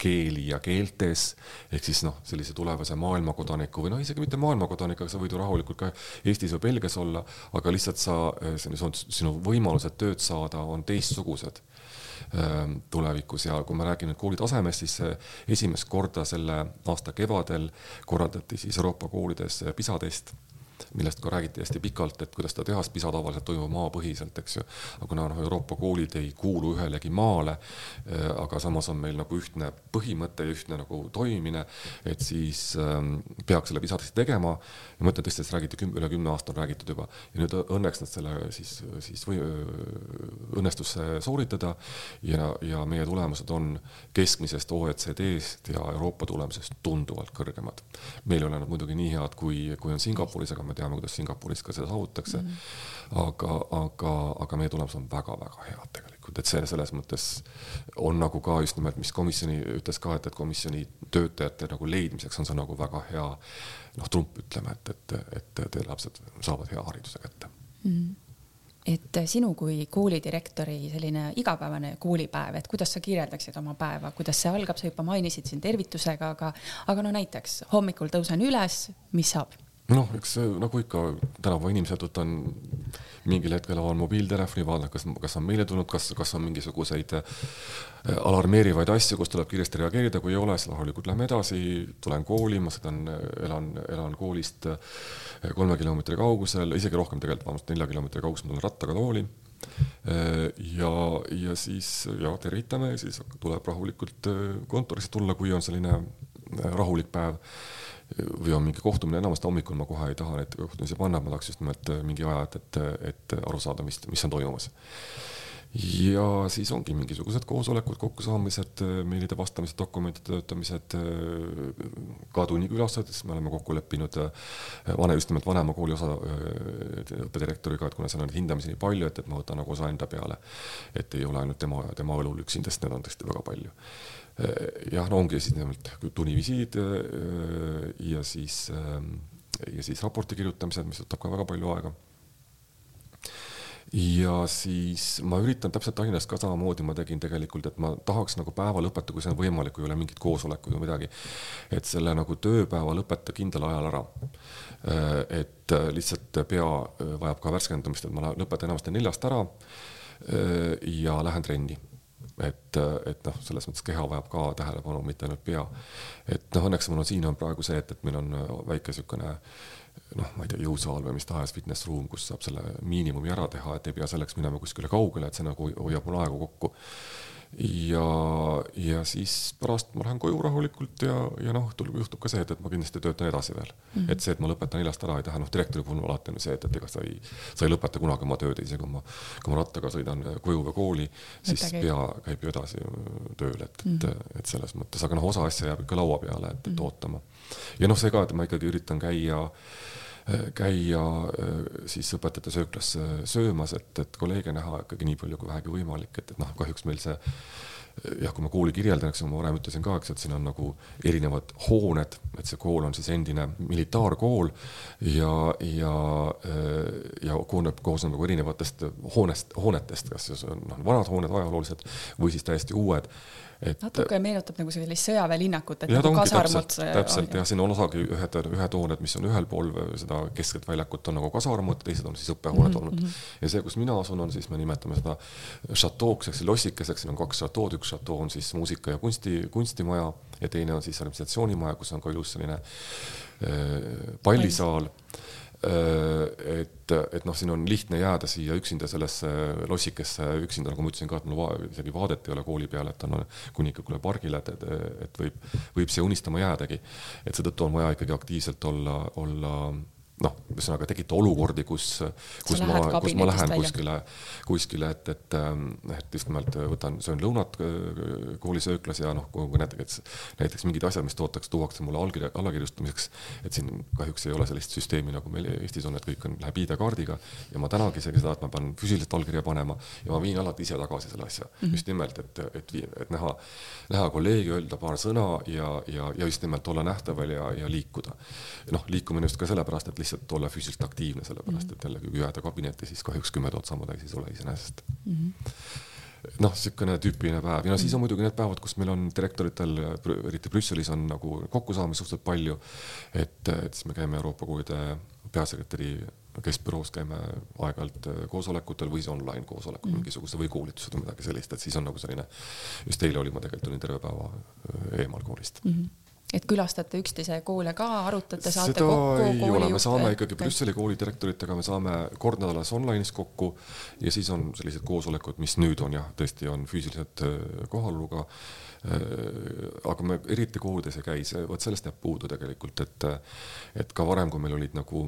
keeli ja keeltes ehk siis noh, sellise tulevase maailmakodaniku või noh, isegi mitte maailmakodanik, aga sa võid ju rahulikult ka Eestis või Belgias olla, aga lihtsalt sa, sinu võimalused tööd saada on teistsugused tulevikus. Ja kui ma räägin nüüd kooli tasemest, siis esimest korda selle aasta kevadel korraldati siis Euroopa koolides PISA test millest ka räägiti hästi pikalt, et kuidas seda teha, sest PISA tavaliselt toimub maapõhiselt, eks ju. aga kuna noh, Euroopa koolid ei kuulu ühelegi maale, äh, aga samas on meil nagu ühtne põhimõte ja ühtne nagu toimimine, et siis ähm, peaks selle PISA testi tegema. ja ma ütlen tõesti, et räägiti küm, üle kümne aasta on räägitud juba ja nüüd õnneks nad selle siis, siis või õnnestus sooritada ja, ja meie tulemused on keskmisest OECD-st ja Euroopa tulemusest tunduvalt kõrgemad. meil ei ole nad muidugi nii head, kui, kui on Singapuris, aga me teame, kuidas Singapuris ka seda saavutatakse mm. -hmm. aga, aga, aga meie tulemused on väga-väga head tegelikult, et see selles mõttes on nagu ka just nimelt, mis komisjoni ütles ka, et, et komisjoni töötajate nagu leidmiseks on see nagu väga hea noh, trump ütleme, et, et, et teie lapsed saavad hea hariduse kätte mm. -hmm et sinu kui koolidirektori selline igapäevane koolipäev, et kuidas sa kirjeldaksid oma päeva, kuidas see algab, sa juba mainisid siin tervitusega, aga, aga no näiteks hommikul tõusen üles, mis saab? Noh, eks nagu ikka tänapäeva inimesed võtan mingil hetkel avan mobiiltelefoni, vaatan, kas, kas on meile tulnud, kas, kas on mingisuguseid äh, alarmeerivaid asju, kus tuleb kiiresti reageerida, kui ei ole, siis rahulikult lähme edasi, tulen kooli, ma sõidan, elan, elan koolist äh, kolme kilomeetri kaugusel, isegi rohkem tegelikult, vabandust, nelja kilomeetri kaugusel, ma tulen rattaga tooli äh, ja, ja siis ja tervitame siis tuleb rahulikult kontorisse tulla, kui on selline rahulik päev või on mingi kohtumine, enamasti hommikul ma kohe ei taha neid kohtumisi panna, ma tahaks just nimelt äh, mingi aja, et, et, aru saada, mis, mis on toimumas. ja siis ongi mingisugused koosolekud, kokkusaamised, äh, meilide vastamised, dokumentide töötamised, äh, ka tunnikülastused, siis me oleme kokku leppinud vane, just nimelt vanema kooli osa õppedirektoriga, et kuna seal on hindamisi nii palju, et, et ma võtan nagu osa enda peale. et ei ole ainult tema, tema õlul üksinda, sest neid on tõesti väga palju jah, no ongi siis nimelt tunnivisiid äh, ja siis, ähm, ja siis raporti kirjutamised, mis võtab ka väga palju aega. ja siis ma üritan täpselt Tallinnas ka samamoodi ma tegin tegelikult, et ma tahaks nagu päeva lõpetada, kui see on võimalik, kui ei ole mingit koosolekut või midagi. et selle nagu tööpäeva lõpeta kindlal ajal ära. Äh, et lihtsalt pea vajab ka värskendamist, et ma lõpetan enamasti neljast ära ja lähen trenni et, et noh, selles mõttes keha vajab ka tähelepanu, mitte ainult pea. et noh, õnneks mul on siin on praegu see, et, et meil on väike niisugune noh, ma ei tea, jõusaal või mis tahes fitness room, kus saab selle miinimumi ära teha, et ei pea selleks minema kuskile kaugele, et see nagu hoiab mul aega kokku ja, ja siis pärast ma lähen koju rahulikult ja, ja noh, õhtul juhtub ka see, et, et ma kindlasti töötan edasi veel mm. -hmm. et see, et ma lõpetan neljast ära, ei tähenda, noh, direktori puhul alati on see, et, et ega sa ei, sa ei lõpeta kunagi oma tööd, isegi kui ma, kui ma rattaga sõidan koju või kooli, siis käib. pea käib ju edasi tööl, et mm, -hmm. et selles mõttes, aga noh, osa asja jääb ikka laua peale, et, et -hmm. ootama. ja noh, see ka, et ma ikkagi üritan käia äh, käia äh, siis õpetajate sööklas söömas, et, et kolleege näha ikkagi nii palju kui vähegi võimalik, et, et noh, kahjuks meil see jah, kui ma kooli kirjeldan, eks ma varem ütlesin ka, eks, et siin on nagu erinevad hooned, et see kool on siis endine militaarkool ja, ja, äh, ja koosneb, koosneb nagu erinevatest hoonest, hoonetest, kas siis on noh, vanad hooned, ajaloolised või siis täiesti uued et natuke meenutab nagu sellist sõjaväelinnakut, et ja, nagu kasarmud. täpselt, jah, siin on osagi ühed, ühed hooned, mis on ühel pool seda keskset väljakut on nagu kasarmud, teised on siis õppehooned mm -hmm. olnud. Mhm. ja see, kus mina asun, on siis, me nimetame seda šatooks ehk lossikeseks, siin on kaks šatood, üks šatoo on siis muusika ja kunsti, kunstimaja ja teine on siis administratsioonimaja, kus on ka ilus selline äh, pallisaal Äh, et, et noh, siin on lihtne jääda siia üksinda sellesse lossikesse üksinda, nagu ma ütlesin ka, et mul va isegi vaadet ei ole kooli peale, et on Kunikakule pargile, et, et, et võib, võib siia unistama jäädagi. et seetõttu on vaja ikkagi aktiivselt olla, olla noh, ühesõnaga tekita olukordi, kus, kus ma, kus ma lähen välja. kuskile, kuskile, et, et, ähm, et just nimelt võtan, söön lõunat äh, koolisööklas ja noh, kui näiteks, näiteks mingid asjad, mis tootakse, tuuakse mulle allkirja, allakirjustamiseks, et siin kahjuks ei ole sellist süsteemi, nagu meil Eestis on, et kõik on, läheb ID-kaardiga ja ma tänagi isegi seda, et ma pean füüsiliselt allkirja panema ja ma viin alati ise tagasi selle asja mm, -hmm. just nimelt, et, et, et näha, näha kolleegi, öelda paar sõna ja, ja, ja just nimelt olla nähtaval ja, ja liikuda. noh, liikumine just ka sellepärast, et lihtsalt lihtsalt olla füüsiliselt aktiivne, sellepärast -hmm. et jällegi kui jääda kabinetti, siis kahjuks kümme tuhat sammu täis ei tule iseenesest mm. -hmm noh, niisugune tüüpiline päev ja no siis on muidugi need päevad, kus meil on direktoritel, eriti Brüsselis on nagu kokkusaamisi suhteliselt palju. et, et siis me käime Euroopa koolide peasekretäri keskbüroos käime aeg-ajalt koosolekutel või siis online koosolekud mm. mingisugused või koolitused või midagi sellist, et siis on nagu selline, just eile oli, ma tegelikult olin terve päeva eemal koolist mm. -hmm et külastate üksteise koole ka, arutate, saate seda kokku? ei ole, me saame ikkagi Brüsseli koolidirektoritega, me saame kord nädalas online'is kokku ja siis on sellised koosolekud, mis nüüd on jah, tõesti on füüsiliselt äh, kohaloluga aga me eriti koolides ei käi, see, vot sellest jääb puudu tegelikult, et et ka varem, kui meil olid nagu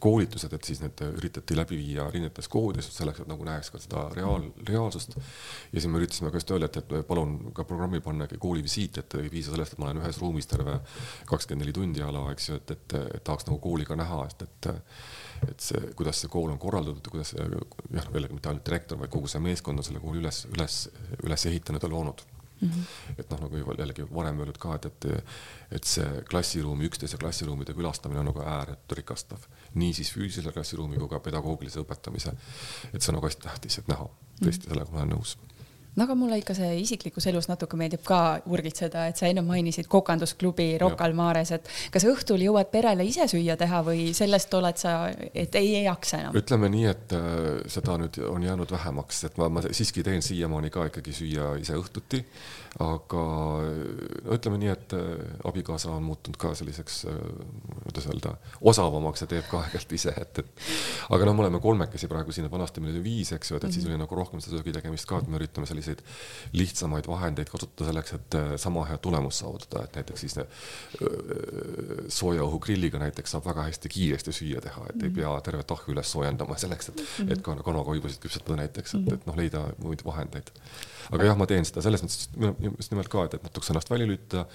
koolitused, et siis need üritati läbi viia erinevates koolides selleks, et nagu näeks ka seda reaal, reaalsust. ja siis me üritasime ka just öelda, et, et palun ka programmi pannagi koolivisiit, et ei piisa sellest, et ma olen ühes ruumis terve kakskümmend neli tundi ala, eks ju, et, et, et tahaks nagu kooli ka näha, et, et et see, kuidas see kool on korraldatud, kuidas jah, jällegi mitte ainult direktor, vaid kogu see meeskond on selle kooli üles, üles, üles ehitanud ja loonud Mm -hmm. et noh, nagu jällegi varem öeldud ka, et, et, et see klassiruumi, üksteise klassiruumide külastamine on nagu ääretult rikastav. nii siis füüsilise klassiruumi kui ka pedagoogilise õpetamise. et see on nagu hästi tähtis, et näha, tõesti, sellega ma olen nõus no aga mulle ikka see isiklikus elus natuke meeldib ka urgitseda, et sa enne mainisid kokandusklubi Rocca al Mares, et kas õhtul jõuad perele ise süüa teha või sellest oled sa, et ei, ei jaksa enam? ütleme nii, et äh, seda nüüd on jäänud vähemaks, et ma, ma siiski teen siiamaani ka ikkagi süüa ise õhtuti aga no ütleme nii, et äh, abikaasa on muutunud ka selliseks, äh, kuidas öelda, osavamaks ja teeb ka aeg-ajalt ise, et, et aga noh, me oleme kolmekesi praegu siin, vanasti meil oli viis, eks ju, et, et siis mhm. oli nagu rohkem seda söögi tegemist ka, et me üritame selliseid lihtsamaid vahendeid kasutada selleks, et äh, sama head tulemust saavutada, et näiteks siis sooja õhugrilliga näiteks saab väga hästi kiiresti süüa teha, et ei mhm. pea tervet ahju üles soojendama selleks, et, mhm. et ka kanakoibusid küpsetada näiteks, et, et noh, leida muid vahendeid aga jah, ma teen seda selles mõttes just nimelt ka, et, et natukese ennast välja lülitada,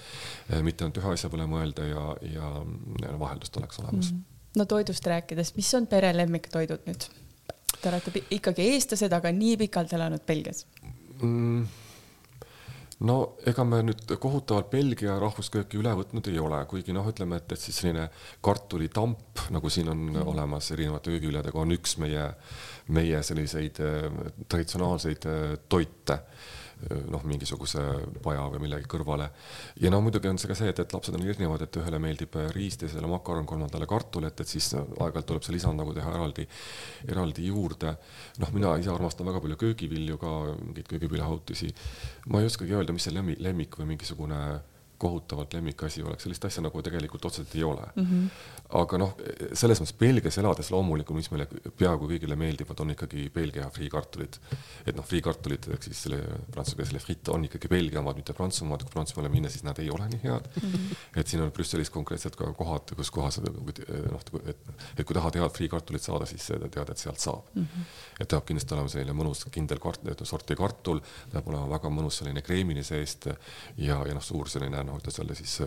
eh, mitte ainult ühe asja peale mõelda ja, ja, ja vaheldust oleks olemas mm. -hmm. no toidust rääkides, mis on pere lemmiktoidud nüüd? Te olete ikkagi eestlased, aga nii pikalt elanud Belgias mm no ega me nüüd kohutavalt Belgia rahvuskööki üle võtnud ei ole, kuigi noh, ütleme, et, et siis selline kartulitamp, nagu siin on mm. olemas erinevate köögiviljadega, on üks meie, meie selliseid äh, traditsionaalseid äh, toite noh, mingisuguse paja või millegi kõrvale. ja no muidugi on see ka see, et, et lapsed on erinevad, et ühele meeldib riist, teisele makaron, kolmandale kartul, et, et siis aeg-ajalt tuleb see lisand nagu teha eraldi, eraldi juurde. noh, mina ise armastan väga palju köögivilju ka, mingeid köögiviljahautisi. ma ei oskagi öelda, mis see lemmik, lemmik või mingisugune kohutavalt lemmikasi oleks, sellist asja nagu tegelikult otseselt ei ole mm. -hmm. Aga noh, selles mõttes Belgias elades loomulikult, mis meile peaaegu kõigile meeldivad, on ikkagi Belgia friikartulid. et noh, friikartulid ehk siis selle prantsuse keeles selle fritt on ikkagi Belgia omad, mitte Prantsusmaa omad, kui Prantsusmaale minna, siis nad ei ole nii head. -hmm. et siin on Brüsselis konkreetselt ka kohad, kus kohas noh, et, et kui tahad head friikartulit saada, siis tead, et sealt saab mm. -hmm. et peab kindlasti olema selline mõnus kindel kart-, sorti kartul, peab olema väga mõnus selline kreemini seest ja, ja noh, suur selline noh, kuidas öelda siis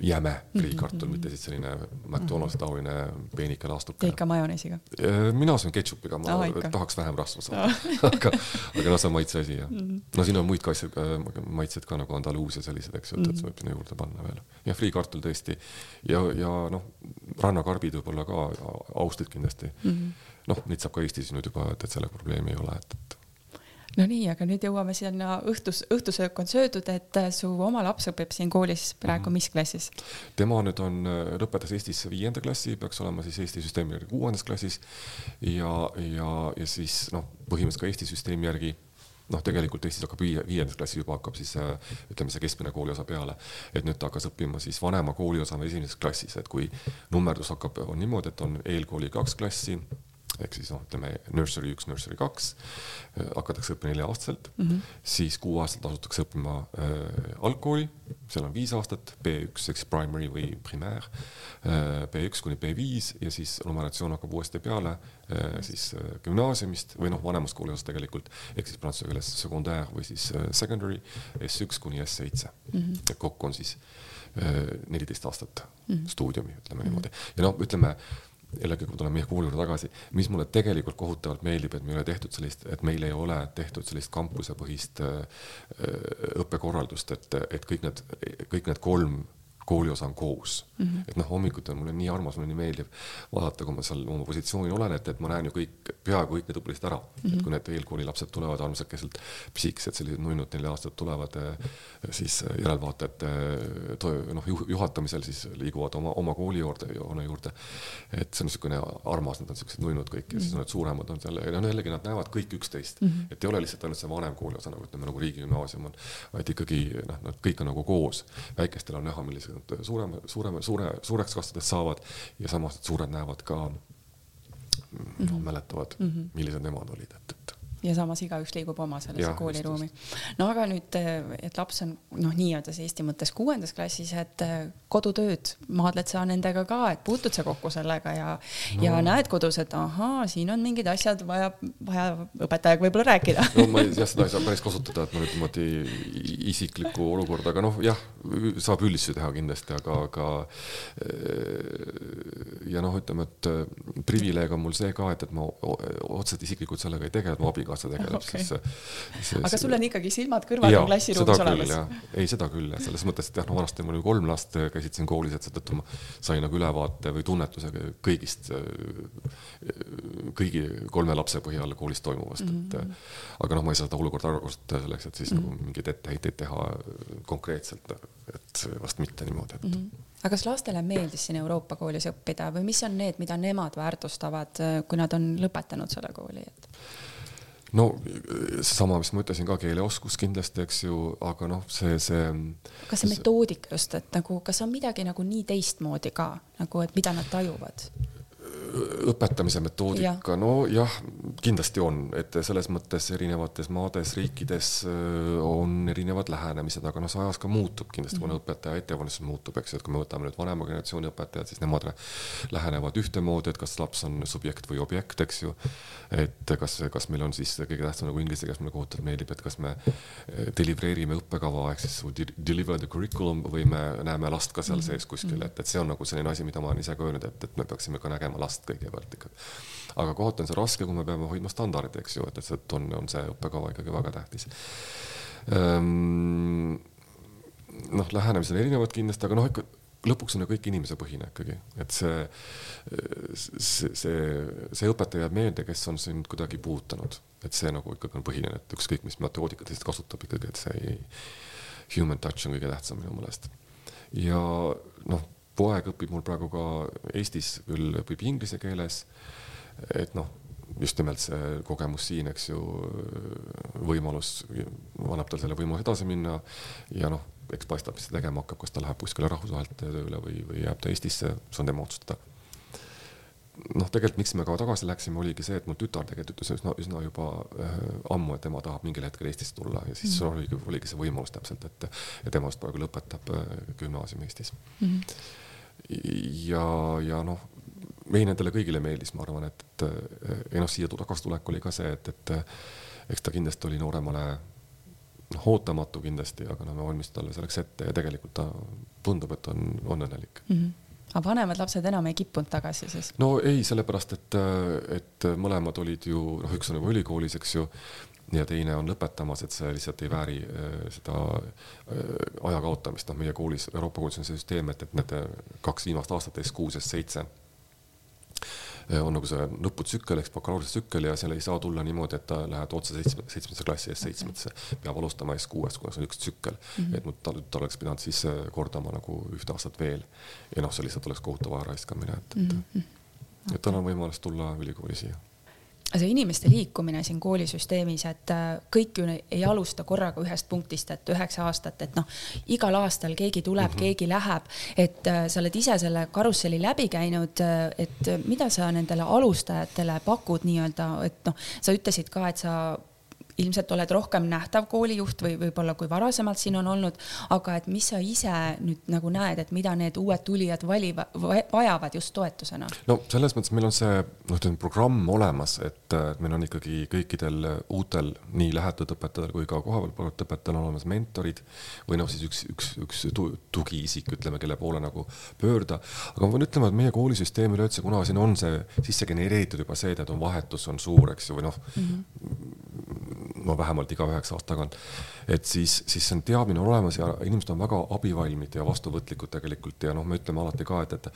jäme friikartul mm, -hmm. mitte siis selline McDonald's taoline peenike laastukene. ikka majoneesiga? mina söön ketšupiga, ma ah, tahaks vähem rasva saada aga, aga noh, see on maitse asi jah mm. -hmm. no siin on muid ka asju, maitseid ka nagu Andaluusia sellised, eks ju, et, seda võib sinna juurde panna veel. jah, friikartul tõesti ja, ja noh, rannakarbid võib-olla ka, austid kindlasti mm. -hmm. noh, neid saab ka Eestis nüüd juba, et, et sellega probleemi ei ole, et, et no nii, aga nüüd jõuame sinna õhtus, õhtusöök on söödud, et äh, su oma laps õpib siin koolis praegu mm -hmm. mis klassis? tema nüüd on, äh, lõpetas Eestis viienda klassi, peaks olema siis Eesti süsteemi järgi kuuendas klassis ja, ja, ja siis noh, põhimõtteliselt ka Eesti süsteemi järgi noh, tegelikult Eestis hakkab viie, viiendas klassis juba hakkab siis äh, ütleme, see keskmine kooliosa peale, et nüüd ta hakkas õppima siis vanema kooliosa esimeses klassis, et kui nummerdus hakkab, on niimoodi, et on eelkooli kaks klassi ehk siis noh, ütleme nursery üks, nursery kaks äh, hakatakse õppima nelja-aastaselt mm, -hmm. siis kuueaastaselt asutakse õppima äh, algkooli, seal on viis aastat, B1 ehk siis primary või primaire äh,, B1 kuni B5 ja siis numeratsioon hakkab uuesti peale äh, siis äh, gümnaasiumist või noh, vanemas kooliosas tegelikult ehk siis prantsuse keeles secondaire või siis äh, secondary S1 kuni S7 mm. -hmm. kokku on siis äh, neliteist aastat mm -hmm. stuudiumi, ütleme -hmm. niimoodi ja noh, ütleme jällegi, kui me tuleme kooli juurde tagasi, mis mulle tegelikult kohutavalt meeldib, et meil ei ole tehtud sellist, et meil ei ole tehtud sellist kampusepõhist äh, õppekorraldust, et, et kõik need, kõik need kolm kooliosa on koos mm. -hmm. et noh, hommikuti on mulle nii armas, mulle nii meeldib vaadata, kui ma seal oma positsioonil olen, et, et ma näen ju kõik, peaaegu kõik need õpilased ära mm. -hmm. et kui need eelkoolilapsed tulevad, armsakeselt pisikesed, sellised nunnud neli aastat tulevad, eh, siis järelvaatajate eh, noh, juhatamisel siis liiguvad oma, oma kooli juurde, joone juurde. et see on niisugune armas, nad on niisugused nunnud kõik ja siis on need suuremad on seal ja noh, jällegi nad näevad kõik üksteist mm, -hmm. et ei ole lihtsalt ainult see vanem kooliosa nagu ütleme nagu riigigümnaasium on, vaid ikkagi noh, nad kõik on nagu koos. väikestel on näha, millised nad suurema, suurema, suure, suureks kasvades saavad ja samas need suured näevad ka noh mm -hmm., mäletavad mm, -hmm. millised nemad olid, et, et ja samas igaüks liigub oma sellesse kooliruumi. no aga nüüd, et laps on noh, nii-öelda see Eesti mõttes kuuendas klassis, et äh, kodutööd maadled sa nendega ka, et puutud sa kokku sellega ja no., ja näed kodus, et ahaa, siin on mingid asjad vaja, vaja õpetajaga võib-olla rääkida. no ma ei, jah, seda ei saa päris kasutada, et ma nüüd niimoodi isiklikku olukorda, aga noh, jah, saab üldistusi teha kindlasti, aga, aga äh, ja noh, ütleme, et privileeg on mul see ka, et, et ma otseselt isiklikult sellega ei tegele, mu abikaasa abikaasa tegeleb okay., siis see, aga sul on ikkagi silmad kõrvad on klassiruumis olemas? ei, seda küll jah, selles mõttes, et jah, no vanasti mul oli kolm last, käisid siin koolis, et seetõttu ma sain nagu ülevaate või tunnetuse kõigist, kõigi kolme lapse põhjal koolis toimuvast mm, -hmm. et mhm. aga noh, ma ei saa seda olukorda ära kasutada selleks, et siis mm -hmm. nagu mingeid etteheiteid teha konkreetselt, et vast mitte niimoodi, et mm. -hmm aga kas lastele meeldis siin Euroopa koolis õppida või mis on need, mida nemad väärtustavad, kui nad on lõpetanud selle kooli, et? No seesama, mis ma ütlesin ka, keeleoskus kindlasti, eks ju, aga noh, see, see. kas see metoodika just, et nagu, kas on midagi nagu nii teistmoodi ka nagu, et mida nad tajuvad? õpetamise metoodika ja., nojah, kindlasti on, et selles mõttes erinevates maades, riikides on erinevad lähenemised, aga noh, see ajas ka muutub kindlasti, kuna mhm. õpetaja ettevalmistus muutub, eks ju, et kui me võtame nüüd vanema generatsiooni õpetajad, siis nemad lähenevad ühtemoodi, et kas laps on subjekt või objekt, eks ju. et kas, kas meil on siis kõige tähtsam nagu inglise keeles mulle kohutavalt meeldib, et kas me äh, deliver ime õppekava ehk siis deliver the curriculum või me näeme last ka seal mhm. sees kuskil, et, et see on nagu selline asi, mida ma olen ise ka öelnud, et, et me peaksime ka nägema last kõigepealt ikkagi. aga kohati on see raske, kui me peame hoidma standardit, eks ju, et, et see on, on see õppekava ikkagi väga tähtis ehm,. noh, lähenemised on erinevad kindlasti, aga noh, ikka lõpuks on ju kõik inimesepõhine ikkagi, et see, see, see, see õpetaja jääb meelde, kes on sind kuidagi puudutanud, et see nagu ikkagi on põhiline, et ükskõik, mis metoodikat ta siis kasutab ikkagi, et see ei, human touch on kõige tähtsam minu meelest. ja noh poeg õpib mul praegu ka Eestis, küll õpib inglise keeles. et noh, just nimelt see kogemus siin, eks ju, võimalus annab tal selle võimaluse edasi minna ja noh, eks paistab, mis ta tegema hakkab, kas ta läheb kuskile rahvusvaheliselt tööle või, või jääb ta Eestisse, see on tema otsustada noh, tegelikult miks me ka tagasi läksime, oligi see, et mul tütar tegelikult ütles üsna, üsna juba äh, ammu, et tema tahab mingil hetkel Eestisse tulla ja siis mm oligi, oligi see võimalus täpselt, et ja tema just praegu lõpetab äh, gümnaasiumi Eestis mm. -hmm. ja, ja noh, meile nendele kõigile meeldis, ma arvan, et, et ja noh, siia tagasitulek oli ka see, et, et eks ta kindlasti oli nooremale noh, ootamatu kindlasti, aga no me valmistasime talle selleks ette ja tegelikult ta tundub, et on, on õnnelik mm. -hmm aga vanemad lapsed enam ei kippunud tagasi siis? no ei, sellepärast et, et mõlemad olid ju, noh, üks on juba ülikoolis, eks ju, ja teine on lõpetamas, et see lihtsalt ei vääri äh, seda aja kaotamist, noh, meie koolis, Euroopa koolis on see süsteem, et, et need kaks viimast aastat, S6 ja S7 Äh, on nagu see lõputsükkel ehk bakalaureusetsükkel ja seal ei saa tulla niimoodi, et ta läheb otse seitsme, seitsmendasse klassi eest seitsmesse, peab alustama S6-st, kuna see on üks tsükkel mm. -hmm. et tal, tal oleks pidanud siis äh, kordama nagu ühte aastat veel. ja noh, see lihtsalt oleks kohutav aja raiskamine, et, et mm, -hmm. et tal on võimalus tulla ülikooli siia see inimeste liikumine siin koolisüsteemis, et äh, kõik ju ei alusta korraga ühest punktist, et üheksa aastat, et noh, igal aastal keegi tuleb mm, -hmm. keegi läheb, et äh, sa oled ise selle karusselli läbi käinud, äh, et mida sa nendele alustajatele pakud nii-öelda, et noh, sa ütlesid ka, et sa ilmselt oled rohkem nähtav koolijuht või võib-olla kui varasemalt siin on olnud, aga et mis sa ise nüüd nagu näed, et mida need uued tulijad valiva, vajavad just toetusena? no selles mõttes meil on see noh, ütleme programm olemas, et meil on ikkagi kõikidel uutel nii lähetatud õpetajatel kui ka kohapeal palgatud õpetajatel on olemas mentorid või noh, siis üks, üks, üks tugiisik, ütleme, kelle poole nagu pöörda. aga ma pean ütlema, et meie koolisüsteem üleüldse, kuna siin on see sisse genereeritud juba see, et on vahetus on suur, eks ju, või noh mm -hmm no vähemalt iga üheksa aasta tagant. et siis, siis see on teadmine olemas ja inimesed on väga abivalmid ja vastuvõtlikud tegelikult ja noh, me ütleme alati ka, et, et,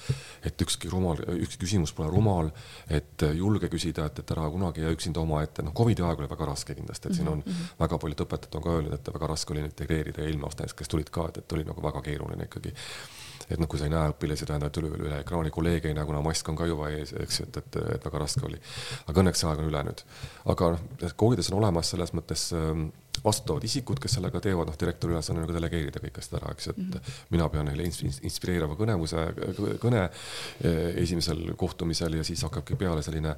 et ükski rumal, ükski küsimus pole rumal, et julge küsida, et, et ära kunagi jää üksinda omaette, noh, Covidi aeg oli väga raske kindlasti, et siin on mm -hmm. väga paljud õpetajad on ka öelnud, et väga raske oli integreerida ja eelmine aasta kes tulid ka, et, et oli nagu väga keeruline ikkagi et noh, kui sa ei näe õpilasi, tähendab, et üle, üle ekraani kolleege ei näe, kuna mask on ka juba ees, eks et, et, et väga raske oli. aga õnneks see aeg on üle nüüd. aga noh, koolides on olemas selles mõttes ähm, vastutavad isikud, kes sellega teevad, noh, direktori ülesanne on nagu delegeerida kõike seda ära, eks, et mm -hmm. mina pean neile inspireeriva kõnevuse, kõne eh, esimesel kohtumisel ja siis hakkabki peale selline,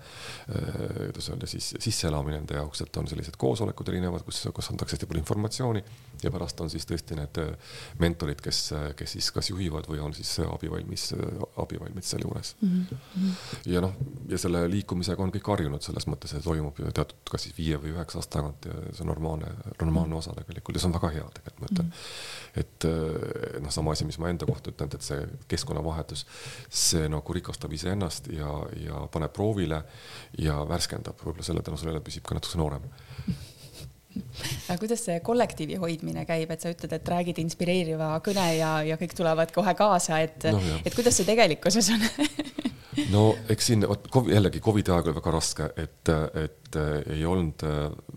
eh, kuidas öelda siis, sisseelamine nende jaoks, et on sellised koosolekud erinevad, kus, kus antakse hästi palju informatsiooni ja pärast on siis tõesti need eh, mentorid, kes, kes siis kas juhivad või on siis abivalmis, abivalmid sealjuures mm. -hmm. ja noh, ja selle liikumisega on kõik harjunud selles mõttes, et toimub ju teatud, kas siis viie või üheksa aasta tagant ja see on normaalne normaalne osa tegelikult ja see on väga hea tegelikult, ma ütlen. Mm.. et eh, noh, sama asi, mis ma enda kohta ütlen, et see keskkonnavahetus, see nagu rikastab iseennast ja, ja paneb proovile ja värskendab, võib-olla selle tänu sellele püsib ka natuke noorem. Aga kuidas see kollektiivi hoidmine käib, et sa ütled, et räägid inspireeriva kõne ja, ja kõik tulevad kohe kaasa, et no,, et kuidas see tegelikkuses on no eks siin, vot jällegi Covidi aeg oli väga raske, et, et ei olnud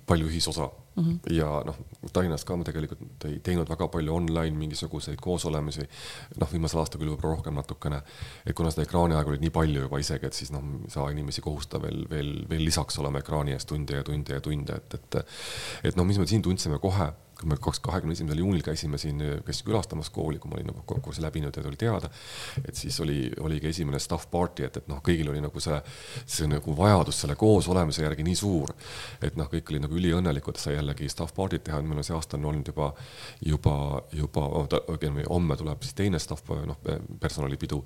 palju ühisosa mm. -hmm. ja noh, Tallinnas ka me tegelikult ei teinud väga palju online mingisuguseid koosolemisi. noh, viimasel aastal küll võib-olla rohkem natukene, et kuna seda ekraaniaega oli nii palju juba isegi, et siis noh, ei saa inimesi kohustada veel, veel, veel lisaks olema ekraani ees tunde ja tunde ja tunde, et, et. et noh, mis me siin tundsime kohe kui me kaks, kahekümne esimesel juunil käisime siin, käisin külastamas kooli, kui ma olin nagu konkursi läbinud ja tuli teada, et siis oli, oligi esimene staff party, et, et noh, kõigil oli nagu see, see nagu vajadus selle koos olemise järgi nii suur, et noh, kõik olid nagu üliõnnelikud, sai jällegi staff party't teha, meil on see aasta on olnud juba, juba, juba, homme tuleb siis teine staff, noh, personalipidu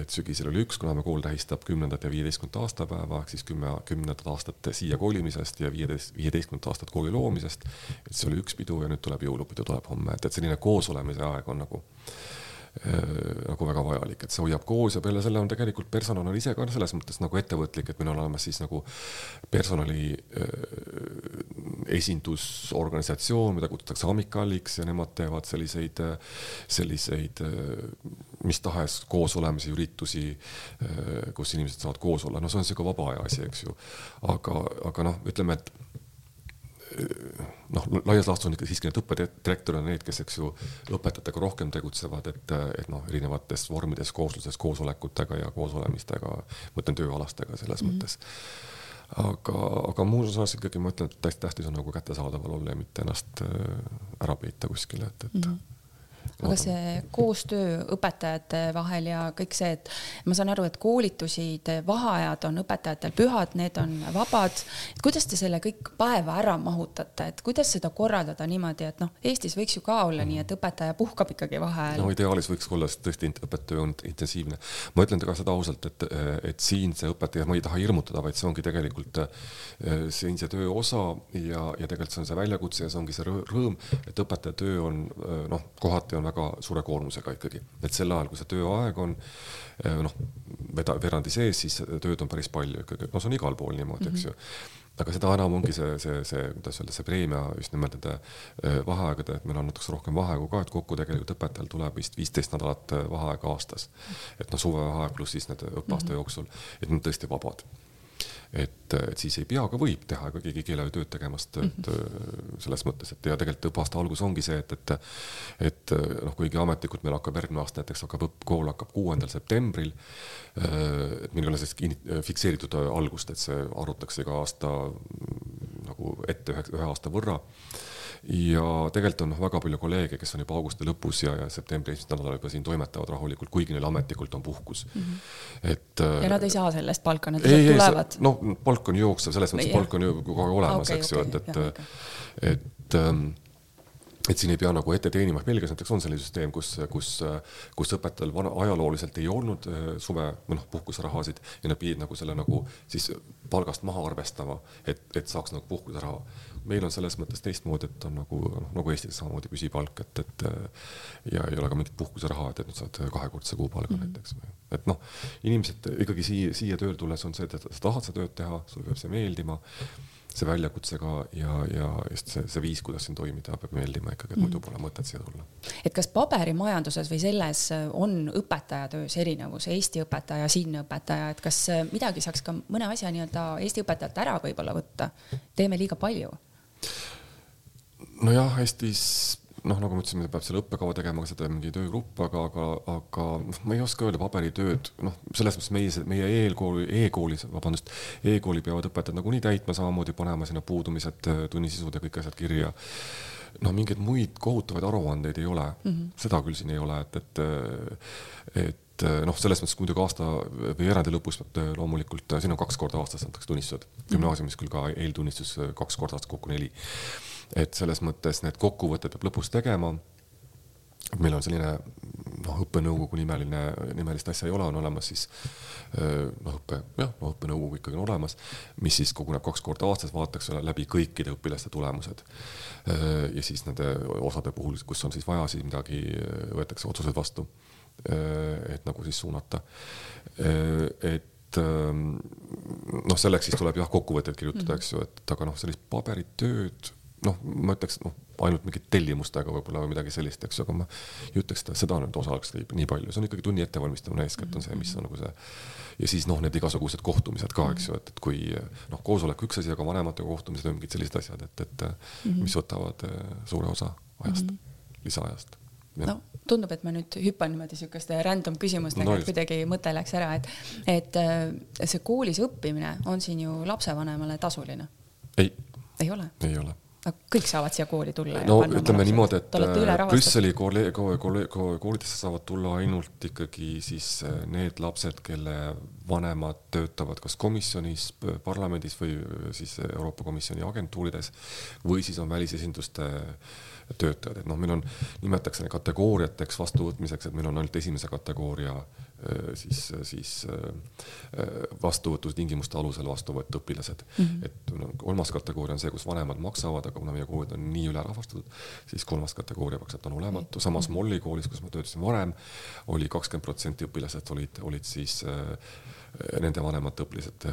et sügisel oli üks, kuna me kool tähistab kümnendat ja viieteistkümnendat aastapäeva ehk siis kümme, kümnendat aastat siia kolimisest ja viieteist, viieteistkümnendat aastat kooli loomisest. et see oli üks pidu ja nüüd tuleb jõulupidu tuleb homme, et, et selline koosolemise aeg on nagu äh, nagu väga vajalik, et see hoiab koos ja peale selle on tegelikult personal on ise ka selles mõttes nagu ettevõtlik, et meil on olemas siis nagu personali äh, esindusorganisatsioon, mida kutsutakse Amicaliks ja nemad teevad selliseid, selliseid mis tahes koosolemisi, üritusi, äh, kus inimesed saavad koos olla, no see on sihuke vaba aja asi, eks ju. aga, aga noh, ütleme, et äh, noh, laias laastus on ikka siiski need õppedirektorid on need, kes, eks ju, õpetajatega rohkem tegutsevad, et, et noh, erinevates vormides, koosluses, koosolekutega ja koosolemistega, mõtlen tööalastega selles mm -hmm. mõttes aga, aga muus osas ikkagi ma ütlen, et hästi tähtis on nagu kättesaadaval olla ja mitte ennast ära peita kuskile, et, et mm. -hmm aga see koostöö õpetajate vahel ja kõik see, et ma saan aru, et koolitusid, vaheajad on õpetajatel pühad, need on vabad. kuidas te selle kõik päeva ära mahutate, et kuidas seda korraldada niimoodi, et noh, Eestis võiks ju ka olla nii, et õpetaja puhkab ikkagi vaheajal. no ideaalis võiks olla, sest tõesti õppetöö on intensiivne. ma ütlen ka seda ausalt, et, et siin see õpetaja, ma ei taha hirmutada, vaid see ongi tegelikult siin see töö osa ja, ja tegelikult see on see väljakutse ja see ongi see rõõm, et õpetaja töö on noh, kohati on väga suure koormusega ikkagi, et sel ajal, kui see tööaeg on eh, noh, veda-, verandi sees, siis tööd on päris palju ikkagi, no see on igal pool niimoodi mm, -hmm. eks mhm. ju aga seda enam ongi see, see, see, kuidas öelda, see preemia just nimelt nende eh, vaheaegade, et meil on natuke rohkem vaheaegu ka, et kokku tegelikult õpetajal tuleb vist viisteist nädalat eh, vaheaega aastas. et noh, suvevaheaeg pluss siis need õppeaasta mm -hmm. jooksul, et need tõesti vabad et, et siis ei pea, aga võib teha, ega keegi ei keela ju tööd tegemast, et mm -hmm. selles mõttes, et ja tegelikult õppeaasta algus ongi see, et, et et noh, kuigi ametlikult meil hakkab järgmine aasta näiteks hakkab õppkool hakkab kuuendal septembril, äh, et meil ei ole sellist fikseeritud algust, et see arvutakse iga aasta mm, nagu ette ühe, ühe aasta võrra ja tegelikult on noh, väga palju kolleege, kes on juba augusti lõpus ja, ja septembri esimesel nädalal juba siin toimetavad rahulikult, kuigi neil ametlikult on puhkus mm. -hmm. et. ja nad ei saa sellest palka, nad lihtsalt tulevad? noh, palk on jooksev, selles mõttes palk on ju kogu aeg olemas okay,, eks okay, ju, et, et, et ähm, et siin ei pea nagu ette teenima, Belgias näiteks on selline süsteem, kus, kus, kus õpetajal vana, ajalooliselt ei olnud äh, suve või noh, puhkuserahasid ja nad pidid nagu selle nagu siis palgast maha arvestama, et, et saaks nagu puhkuseraha meil on selles mõttes teistmoodi, et on nagu noh, nagu Eestis samamoodi püsipalk, et, et ja ei ole ka mingit puhkuseraha, et, et nüüd saad kahekordse kuupalga mm -hmm. näiteks. et noh, inimesed ikkagi siia, siia tööle tulles on see, et sa tahad seda tööd teha, sulle peab see meeldima, see väljakutse ka ja, ja just see, see viis, kuidas siin toimida, peab meeldima ikkagi, et muidu pole mõtet siia tulla. et kas paberimajanduses või selles on õpetaja töös erinevus, Eesti õpetaja, siinne õpetaja, et kas midagi saaks ka mõne asja nii-öelda Eesti õpetajalt ära võib-olla võtta, teeme liiga palju nojah, Eestis noh, nagu ma ütlesin, peab selle õppekava tegema, seda mingi töögrupp, aga, aga, aga noh, ma ei oska öelda paberitööd, noh, selles mõttes meie, meie e-kooli e, e-koolis, vabandust e, e-kooli peavad õpetajad nagunii täitma, samamoodi panema sinna puudumised, tunnisisud ja kõik asjad kirja. noh, mingeid muid kohutavaid aruandeid ei ole mm, -hmm. seda küll siin ei ole, et, et, et noh, selles mõttes muidugi aasta või erandi lõpus loomulikult, siin on kaks korda aastas antakse tunnistused, gümnaasiumis küll ka eeltunnistus kaks korda aastas, kokku neli et selles mõttes need kokkuvõtted peab lõpus tegema. meil on selline noh, õppenõukogu nimeline, nimelist asja ei ole, on olemas siis noh, õppe, jah, no õppenõukogu ikkagi on olemas, mis siis koguneb kaks korda aastas, vaadatakse läbi kõikide õpilaste tulemused. ja siis nende osade puhul, kus on siis vaja siis midagi, võetakse otsused vastu. et nagu siis suunata. et noh, selleks siis tuleb jah, kokkuvõtteid kirjutada, eks ju, et aga noh, sellist paberitööd noh, ma ütleks noh, ainult mingit tellimustega võib-olla või midagi sellist, eks ju, aga ma ei ütleks seda, seda nüüd osaleks nii palju, see on ikkagi tunni ettevalmistamine eeskätt on see, mis on nagu see. ja siis noh, need igasugused kohtumised ka, eks ju, et, et kui noh, koosolek üks asi, aga vanematega kohtumised või mingid sellised asjad, et, et -hmm. mis võtavad eh, suure osa ajast mm, -hmm. lisaajast. no tundub, et ma nüüd hüppan niimoodi sihukeste random küsimustega no,, et kuidagi mõte läks ära, et, et eh, see koolis õppimine on siin ju lapsevanemale tasuline? ei. ei ole? ei ole kõik saavad siia kooli tulla. no ütleme niimoodi, et Brüsseli kooli, kooli, kooli, koolidesse saavad tulla ainult ikkagi siis äh, need lapsed, kelle vanemad töötavad kas komisjonis, parlamendis või siis Euroopa Komisjoni agentuurides või siis on välisesinduste töötajad, et noh, meil on, nimetatakse kategooriateks vastuvõtmiseks, et meil on ainult esimese kategooria Äh, siis, siis äh, vastuvõtutingimuste alusel vastu võetud õpilased mm. -hmm. et no, kolmas kategooria on see, kus vanemad maksavad, aga kuna meie koolid on nii ülerahvastatud, siis kolmas kategooria peaks olema olematu. samas mhm. Molli koolis, kus ma töötasin varem, oli kakskümmend protsenti õpilased olid, olid siis äh, nende vanemate õpilased,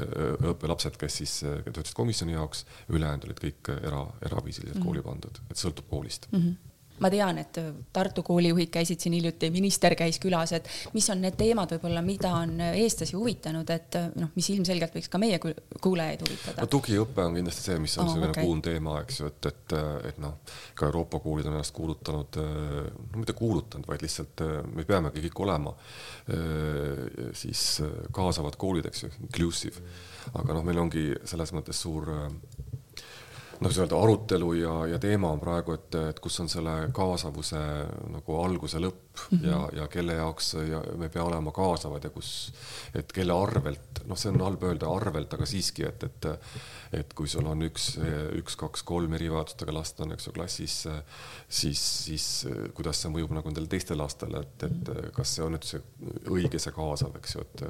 õppelapsed, kes siis töötasid komisjoni jaoks, ülejäänud olid kõik era, eraviisiliselt mm -hmm. kooli pandud, et sõltub koolist mm. -hmm ma tean, et Tartu koolijuhid käisid siin hiljuti, minister käis külas, et mis on need teemad võib-olla, mida on eestlasi huvitanud, et noh, mis ilmselgelt võiks ka meie kuulajaid huvitada. no tugiõpe on kindlasti see, mis on oh, niisugune okay. kuum teema, eks ju, et, et, et noh, ka Euroopa koolid on ennast kuulutanud, no mitte kuulutanud, vaid lihtsalt me peamegi kõik olema siis kaasavad koolid, eks ju, inclusive. aga noh, meil ongi selles mõttes suur noh, kuidas öelda, arutelu ja, ja teema on praegu, et, et kus on selle kaasavuse nagu alguse lõpp mm -hmm. ja, ja kelle jaoks ja me ei pea olema kaasavad ja kus, et kelle arvelt, noh, see on halb öelda arvelt, aga siiski, et, et et kui sul on üks, üks, kaks, kolm erivajadustega last on, eks ju, klassis, siis, siis kuidas see mõjub nagu nendele teistele lastele, et, et kas see on nüüd see õige, see kaasav, eks ju, et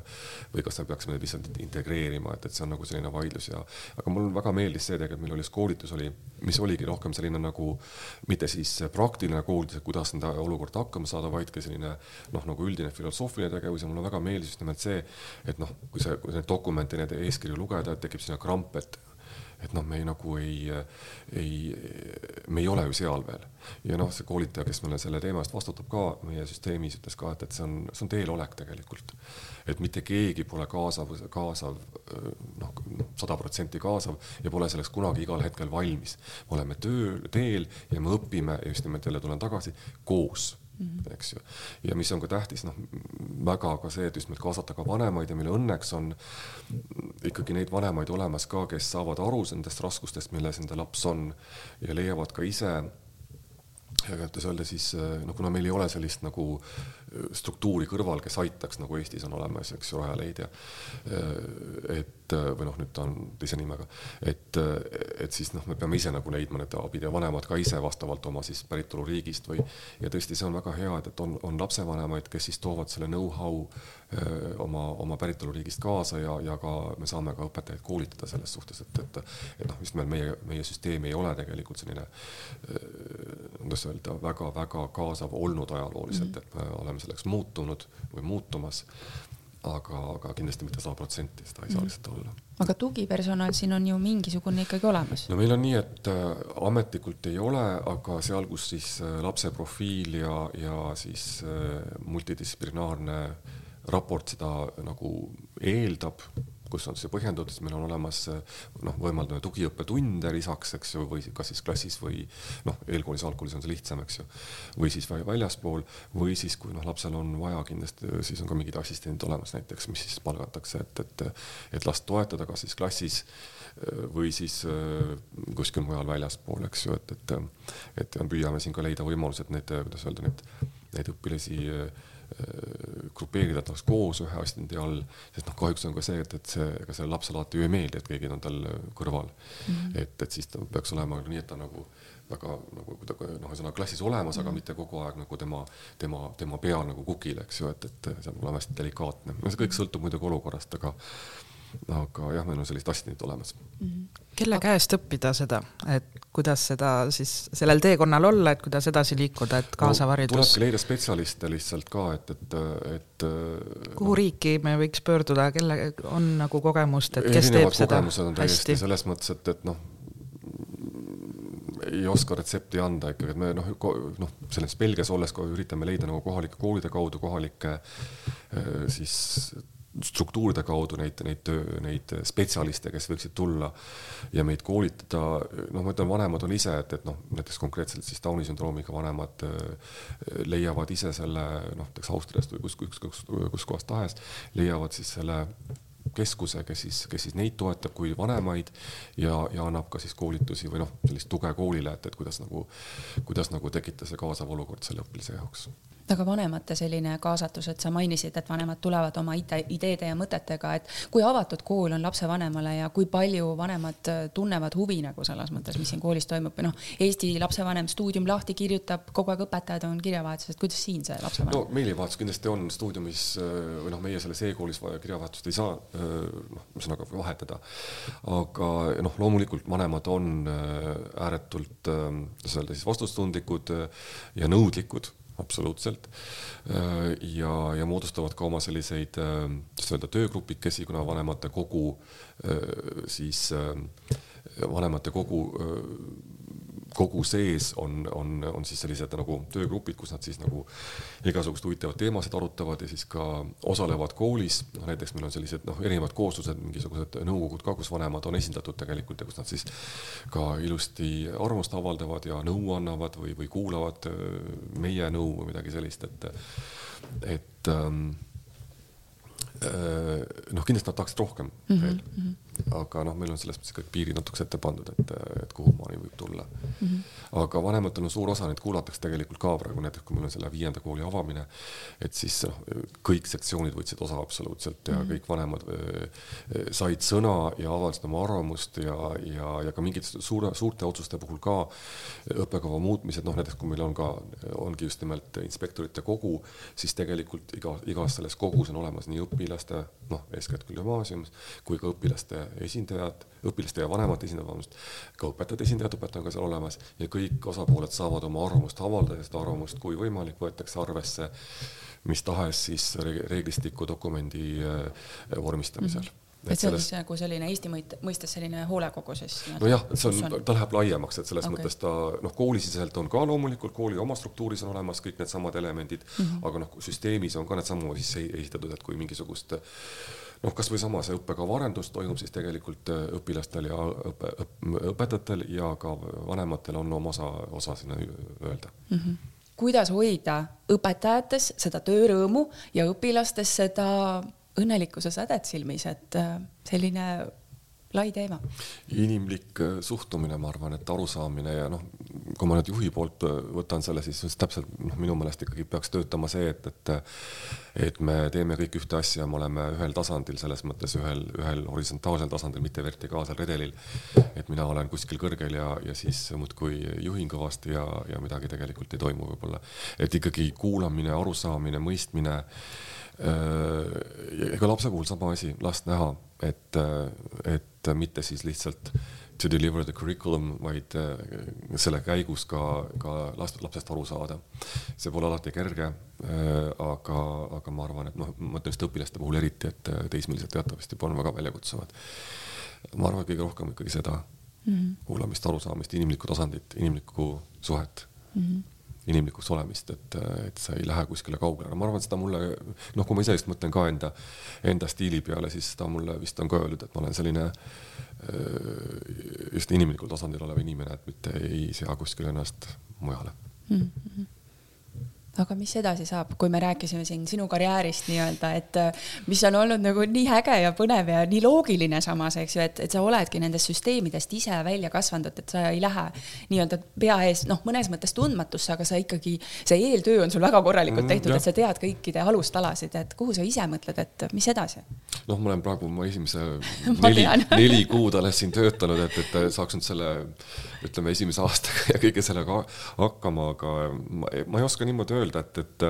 või kas me peaksime lihtsalt integreerima, et, et see on nagu selline vaidlus ja aga mulle väga meeldis see tegelikult, meil oli üks koolitus oli, mis oligi rohkem selline nagu mitte siis praktiline koolitus, et kuidas nende olukorda hakkama saada, vaid ka selline noh, nagu üldine filosoofiline tegevus ja mulle väga meeldis just nimelt see, et noh, kui sa, kui neid dokumente, neid eeskirju lugeda, tekib sinna kramp, et et noh, me ei, nagu ei, ei, me ei ole ju seal veel. ja noh, see koolitaja, kes meile selle teema eest vastutab ka meie süsteemis, ütles ka, et, et see on, see on teelolek tegelikult. Et mitte keegi pole kaasav, kaasav noh, sada protsenti kaasav ja pole selleks kunagi igal hetkel valmis. me oleme töö, teel ja me õpime ja just nimelt jälle tulen tagasi koos Mm -hmm. eks ju. ja mis on ka tähtis, noh, väga ka see, et just nimelt kaasata ka vanemaid ja meil õnneks on ikkagi neid vanemaid olemas ka, kes saavad aru nendest raskustest, milles enda laps on ja leiavad ka ise ja kuidas öelda siis, no kuna meil ei ole sellist nagu struktuuri kõrval, kes aitaks, nagu Eestis on olemas, eks ju, Rajaleidja. et või noh, nüüd ta on teise nimega, et, et siis noh, me peame ise nagu leidma need abid ja vanemad ka ise vastavalt oma siis päritoluriigist või. ja tõesti, see on väga hea, et, et on, on lapsevanemaid, kes siis toovad selle know-how oma, oma päritoluriigist kaasa ja, ja ka me saame ka õpetajaid koolitada selles suhtes, et, et, et noh, just nimelt meie, meie süsteem ei ole tegelikult selline kuidas öelda väga,, väga-väga kaasav olnud ajalooliselt mm, -hmm. et me oleme oleme selleks muutunud või muutumas, aga, aga kindlasti mitte sada protsenti, seda ei saa mhm. lihtsalt olla. aga tugipersonal siin on ju mingisugune ikkagi olemas? no meil on nii, et äh, ametlikult ei ole, aga seal, kus siis äh, lapse profiil ja, ja siis äh, multidistsiplinaarne raport seda nagu eeldab, kus on see põhjendatud, siis meil on olemas noh, võimaldame tugiõppetunde lisaks, eks ju, või kas siis klassis või noh, eelkoolis, algkoolis on see lihtsam, eks ju, või siis väljaspool või siis, kui noh, lapsel on vaja kindlasti, siis on ka mingid assistendid olemas näiteks, mis siis palgatakse, et, et et last toetada, kas siis klassis või siis kuskil mujal väljaspool, eks ju, et, et et püüame siin ka leida võimalused need, kuidas öelda, need, neid õpilasi Grupeerida tast koos ühe assistendi all, sest noh, kahjuks on ka see, et, et see, ega sellele lapsele alati ju ei meeldi, et keegi on tal kõrval mm. -hmm. et, et siis ta peaks olema nii, et ta nagu väga nagu kuidagi noh, ühesõnaga klassis olemas mm, -hmm. aga mitte kogu aeg nagu tema, tema, tema peal nagu kukil, eks ju, et, et see peab olema hästi delikaatne. no see kõik sõltub muidugi olukorrast, aga aga jah, meil on sellised assistendid olemas mm. -hmm. kelle käest õppida seda, et kuidas seda siis sellel teekonnal olla, et kuidas edasi liikuda, et kaasav haridus no,? tulebki leida spetsialiste lihtsalt ka, et, et, et. kuhu no, riiki me võiks pöörduda, kelle on nagu kogemust, et kes teeb seda hästi? selles mõttes, et, et noh ei oska retsepti anda ikkagi, et me noh, noh, selles Belgias olles üritame leida nagu kohalike koolide kaudu kohalikke siis struktuuride kaudu neid, neid, neid spetsialiste, kes võiksid tulla ja meid koolitada, noh, ma ütlen, vanemad on ise, et, et noh, näiteks konkreetselt siis Downi sündroomiga vanemad äh, leiavad ise selle noh, näiteks Austriast või kus, kus, kus, kus kohast tahes, leiavad siis selle keskuse, kes siis, kes siis neid toetab kui vanemaid ja, ja annab ka siis koolitusi või noh, sellist tuge koolile, et, et kuidas nagu, kuidas nagu tekitada see kaasav olukord selle õpilase jaoks aga vanemate selline kaasatus, et sa mainisid, et vanemad tulevad oma ide, ideede ja mõtetega, et kui avatud kool on lapsevanemale ja kui palju vanemad äh, tunnevad huvi nagu selles mõttes, mis siin koolis toimub või noh, Eesti lapsevanem stuudium lahti kirjutab, kogu aeg õpetajad on kirjavahetuses, kuidas siin see lapsevanem? no meilivahetus kindlasti on stuudiumis äh, või noh, meie selles e-koolis kirjavahetust ei saa äh, noh, ühesõnaga vahetada. aga noh, loomulikult vanemad on ääretult, kuidas öelda siis vastutustundlikud ja nõudlikud absoluutselt. Äh, ja, ja moodustavad ka oma selliseid, äh, kuidas öelda, töögrupikesi, kuna vanematekogu äh, siis vanematekogu kogu sees on, on, on siis sellised nagu töögrupid, kus nad siis nagu igasuguseid huvitavaid teemasid arutavad ja siis ka osalevad koolis. noh, näiteks meil on sellised noh, erinevad kooslused, mingisugused nõukogud ka, kus vanemad on esindatud tegelikult ja kus nad siis ka ilusti arvamust avaldavad ja nõu annavad või, või kuulavad meie nõu või midagi sellist, et, et ähm, Äh, noh, kindlasti nad tahaksid rohkem mm -hmm. veel, mhm. Aga noh, meil on selles mõttes kõik piirid natukese ette pandud, et, et kuhu maani võib tulla mm. -hmm. aga vanematel on suur osa, neid kuulatakse tegelikult ka praegu, näiteks kui meil on selle viienda kooli avamine, et siis noh, kõik sektsioonid võtsid osa absoluutselt ja mm -hmm. kõik vanemad äh, said sõna ja avaldasid oma arvamust ja, ja, ja ka mingite suure, suurte otsuste puhul ka õppekava muutmised, noh näiteks kui meil on ka, ongi just nimelt inspektorite kogu, siis tegelikult iga, igas selles kogus on olemas nii õpilaste, noh, eeskätt küll gümnaasiumis, kui ka õpilaste esindajad, õpilaste ja vanemate esindajad, vabandust, ka õpetajate esindajad, õpetaja on ka seal olemas ja kõik osapooled saavad oma arvamust avaldada ja seda arvamust, kui võimalik, võetakse arvesse mis tahes siis reeglistiku dokumendi äh, vormistamisel mm. -hmm et see on siis nagu selline Eesti mõistes selline hoolekogu siis? nojah, see on, ta läheb laiemaks, et selles okay. mõttes ta noh, koolisiseselt on ka loomulikult kooli oma struktuuris on olemas kõik needsamad elemendid mm, -hmm. aga noh, süsteemis on ka needsamu siis esitatud, et kui mingisugust noh, kasvõi sama see õppekava arendus toimub siis tegelikult äh, õpilastel ja õpe, õpetajatel ja ka vanematel on oma osa, osa sinna öelda mm. -hmm kuidas hoida õpetajates seda töörõõmu ja õpilastes seda õnnelikkuse sädet silmis, et äh, selline lai teema. inimlik äh, suhtumine, ma arvan, et arusaamine ja noh, kui ma nüüd juhi poolt äh, võtan selle, siis täpselt noh, minu meelest ikkagi peaks töötama see, et, et et me teeme kõik ühte asja, me oleme ühel tasandil, selles mõttes ühel, ühel horisontaalsel tasandil, mitte vertikaalsel redelil. et mina olen kuskil kõrgel ja, ja siis muudkui juhin kõvasti ja, ja midagi tegelikult ei toimu võib-olla. et ikkagi kuulamine, arusaamine, mõistmine Äh, ega lapse puhul sama asi, last näha, et, äh, et mitte siis lihtsalt to deliver the curriculum, vaid äh, selle käigus ka, ka last, lapsest aru saada. see pole alati kerge, aga, aga ma arvan, et noh, ma ütlen just õpilaste puhul eriti, et teismelised teatavasti on väga väljakutsuvad. ma arvan, et kõige rohkem ikkagi seda mm -hmm. kuulamist, arusaamist, inimlikku tasandit, inimlikku suhet mm. -hmm inimlikuks olemist, et, et sa ei lähe kuskile kaugele, ma arvan, seda mulle, noh, kui ma ise just mõtlen ka enda, enda stiili peale, siis seda mulle vist on ka öeldud, et ma olen selline äh, just inimlikul tasandil olev inimene, et mitte ei sea kuskile ennast mujale mm. -hmm aga mis edasi saab, kui me rääkisime siin sinu karjäärist nii-öelda, et äh, mis on olnud nagu nii äge ja põnev ja nii loogiline samas, eks ju, et, et sa oledki nendest süsteemidest ise välja kasvanud, et sa ei lähe nii-öelda pea ees, noh, mõnes mõttes tundmatusse, aga sa ikkagi, see eeltöö on sul väga korralikult mm, tehtud mm,, et sa tead kõikide alustalasid, et kuhu sa ise mõtled, et mis edasi? noh, ma olen praegu oma esimese neli, neli kuud alles siin töötanud, et, et saaks nüüd selle ütleme esimese aastaga ja kõige sellega hakkama, aga ma, ma ei oska niimoodi öelda öelda, et, et,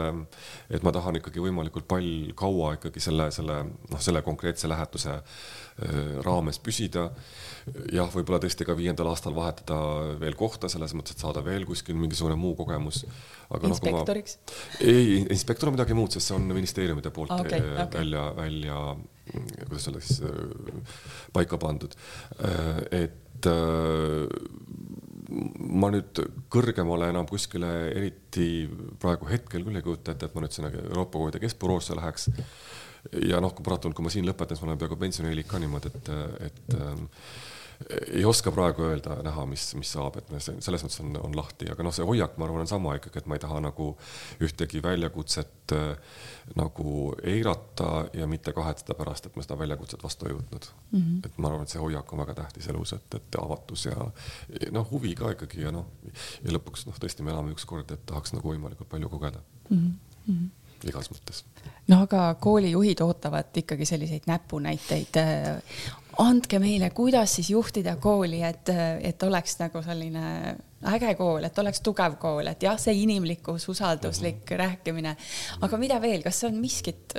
et ma tahan ikkagi võimalikult palju kaua ikkagi selle, selle noh, selle konkreetse lähetuse äh, raames püsida. jah, võib-olla tõesti ka viiendal aastal vahetada veel kohta, selles mõttes, et saada veel kuskil mingisugune muu kogemus. inspektoriks no,? ei, inspektor on midagi muud, sest see on ministeeriumide poolt okay, äh, okay. välja, välja, kuidas öelda siis, äh, paika pandud. et ma nüüd kõrgemale enam kuskile eriti praegu hetkel küll ei kujuta ette, et ma nüüd sinna Euroopa Koolide Keskbüroosse läheks. ja noh, kui paratamatult, kui ma siin lõpetan, siis ma olen peaaegu pensionieelik ka niimoodi, et, et ei oska praegu öelda, näha, mis, mis saab, et me selles mõttes on, on lahti, aga noh, see hoiak, ma arvan, on sama ikkagi, et ma ei taha nagu ühtegi väljakutset äh, nagu eirata ja mitte kahetseda pärast, et ma seda väljakutset vastu ei võtnud mm. -hmm. et ma arvan, et see hoiak on väga tähtis elus, et, et avatus ja noh, huvi ka ikkagi ja noh, ja lõpuks noh, tõesti me elame ükskord, et tahaks nagu võimalikult palju kogeda mm. -hmm igas mõttes. no aga koolijuhid ootavad ikkagi selliseid näpunäiteid andke meile, kuidas siis juhtida kooli, et, et oleks nagu selline äge kool, et oleks tugev kool, et jah, see inimlikkus, usalduslik mm -hmm. rääkimine, aga mida veel, kas on miskit,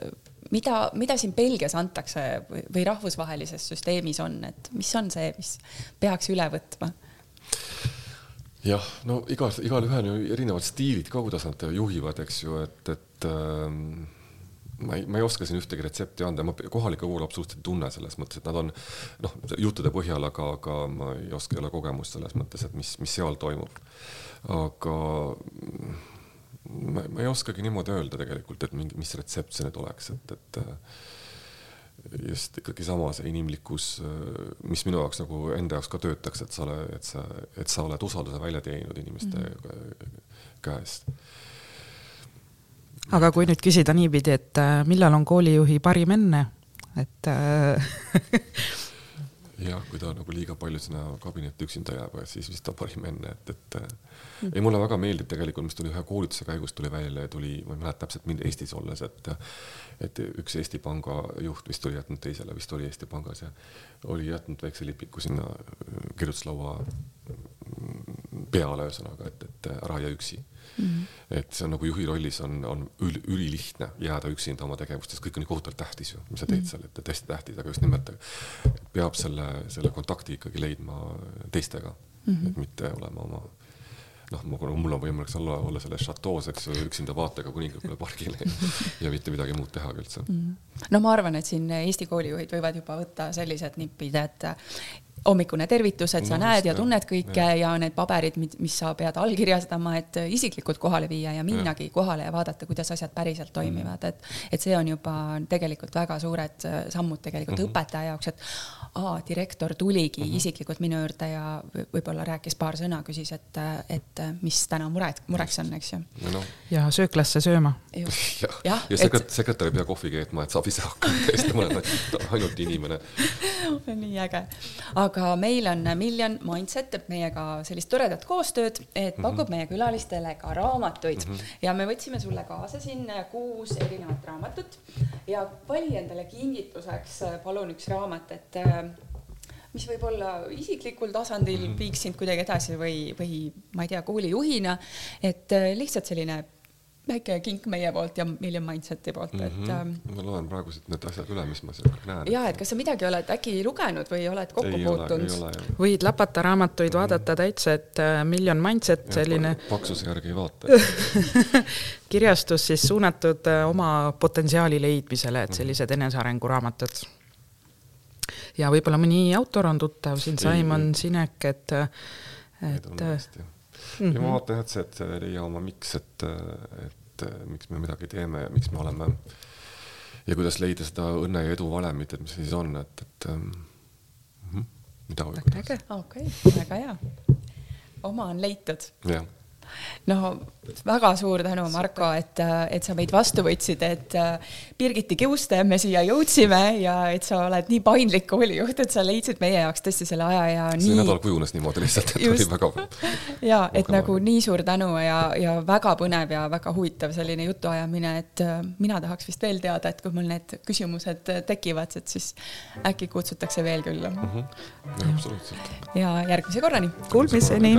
mida, mida siin Belgias antakse või rahvusvahelises süsteemis on, et mis on see, mis peaks üle võtma? jah, no igas, igalühel on ju erinevad stiilid ka, kuidas nad juhivad, eks ju, et, et ähm, ma ei, ma ei oska siin ühtegi retsepti anda, ma kohalikke koole absoluutselt ei tunne selles mõttes, et nad on noh, juttude põhjal, aga, aga ma ei oska, ei ole kogemust selles mõttes, et mis, mis seal toimub. aga ma, ma ei oskagi niimoodi öelda tegelikult, et mingi, mis retsept see nüüd oleks, et, et just ikkagi sama see inimlikkus, mis minu jaoks nagu enda jaoks ka töötaks, et sa oled, et sa, et sa oled usalduse välja teeninud inimeste mm -hmm. käest aga kui nüüd küsida niipidi, et äh, millal on koolijuhi parim enne, et äh, jah, kui ta nagu liiga palju sinna kabinetti üksinda jääb, siis vist on parim enne, et, et mm. ei, mulle väga meeldib tegelikult, mis tuli ühe koolituse käigus tuli välja ja tuli, ma ei mäleta täpselt, mind Eestis olles, et et üks Eesti Panga juht vist oli jätnud teisele, vist oli Eesti Pangas ja oli jätnud väikse lipiku sinna kirjutuslaua peale, ühesõnaga, et, et ära jää üksi mm. et see on nagu juhi rollis on, on üli, ülilihtne jääda üksinda oma tegevustes, kõik on nii kohutavalt tähtis ju, mis sa teed mm seal, et hästi tähtis, aga just nimelt peab selle, selle kontakti ikkagi leidma teistega mm, -hmm. et mitte olema oma noh, mul on võimalik olla, olla selles šatoos, eks ju, üksinda vaatega kuninglikule pargile ja mitte midagi muud tehagi üldse mm. no ma arvan, et siin Eesti koolijuhid võivad juba võtta sellised nipid, et hommikune tervitus, et sa no, näed ja tunned kõike ja. ja need paberid, mis sa pead allkirjastama, et isiklikult kohale viia ja minnagi ja. kohale ja vaadata, kuidas asjad päriselt toimivad, et et see on juba tegelikult väga suured sammud tegelikult mm -hmm. õpetaja jaoks, et aa, direktor tuligi mm -hmm. isiklikult minu juurde ja võib-olla rääkis paar sõna, küsis, et, et mis täna mured, mureks on, eks ju. No. ja sööklasse sööma. jah, ja, ja sekretär, sekretär ei pea kohvi keetma, et saab ise hakkama täiesti mõned, ainult inimene nii äge, aga meil on Million Mindset teeb meiega sellist toredat koostööd, et mhm. pakub mm -hmm. meie külalistele ka raamatuid mm -hmm. ja me võtsime sulle kaasa siin kuus erinevat raamatut ja vali endale kingituseks palun üks raamat, et mis võib olla isiklikul tasandil mm -hmm. viiks sind kuidagi edasi või, või ma ei tea, koolijuhina, et lihtsalt selline väike kink meie poolt ja Million Mindseti poolt mm, -hmm. et ähm,. ma loen praegu siit need asjad üle, mis ma seal näen. ja, et kas sa midagi oled äkki lugenud või oled kokku ei puutunud? võid lapata raamatuid mm, -hmm. vaadata täitsa, et äh, Million Mindset selline. paksuse järgi ei vaata kirjastus siis suunatud äh, oma potentsiaali leidmisele, et mhm. sellised enesearenguraamatud. Ja võib-olla mõni autor on tuttav siin, Simon Sinek, et, et. Mm -hmm. ja ma vaatan jah, et see, et leia oma miks, et, et et miks me midagi teeme ja miks me oleme ja kuidas leida seda õnne ja edu valemit, et mis see siis on, et, et ähm, mhm, mida või kuidas. okei okay,, väga hea. oma on leitud. jah no väga suur tänu, Marko, et, et sa meid vastu võtsid, et Birgiti kiuste me siia jõudsime ja et sa oled nii paindlik koolijuht, et sa leidsid meie jaoks tõesti selle aja ja see nii. nädal kujunes niimoodi lihtsalt, et Just. oli väga. ja et nagu nii suur tänu ja, ja väga põnev ja väga huvitav selline jutuajamine, et mina tahaks vist veel teada, et kui mul need küsimused tekivad, et siis äkki kutsutakse veel külla mm. -hmm. ja, absoluutselt. ja järgmise korrani. Kuulmiseni.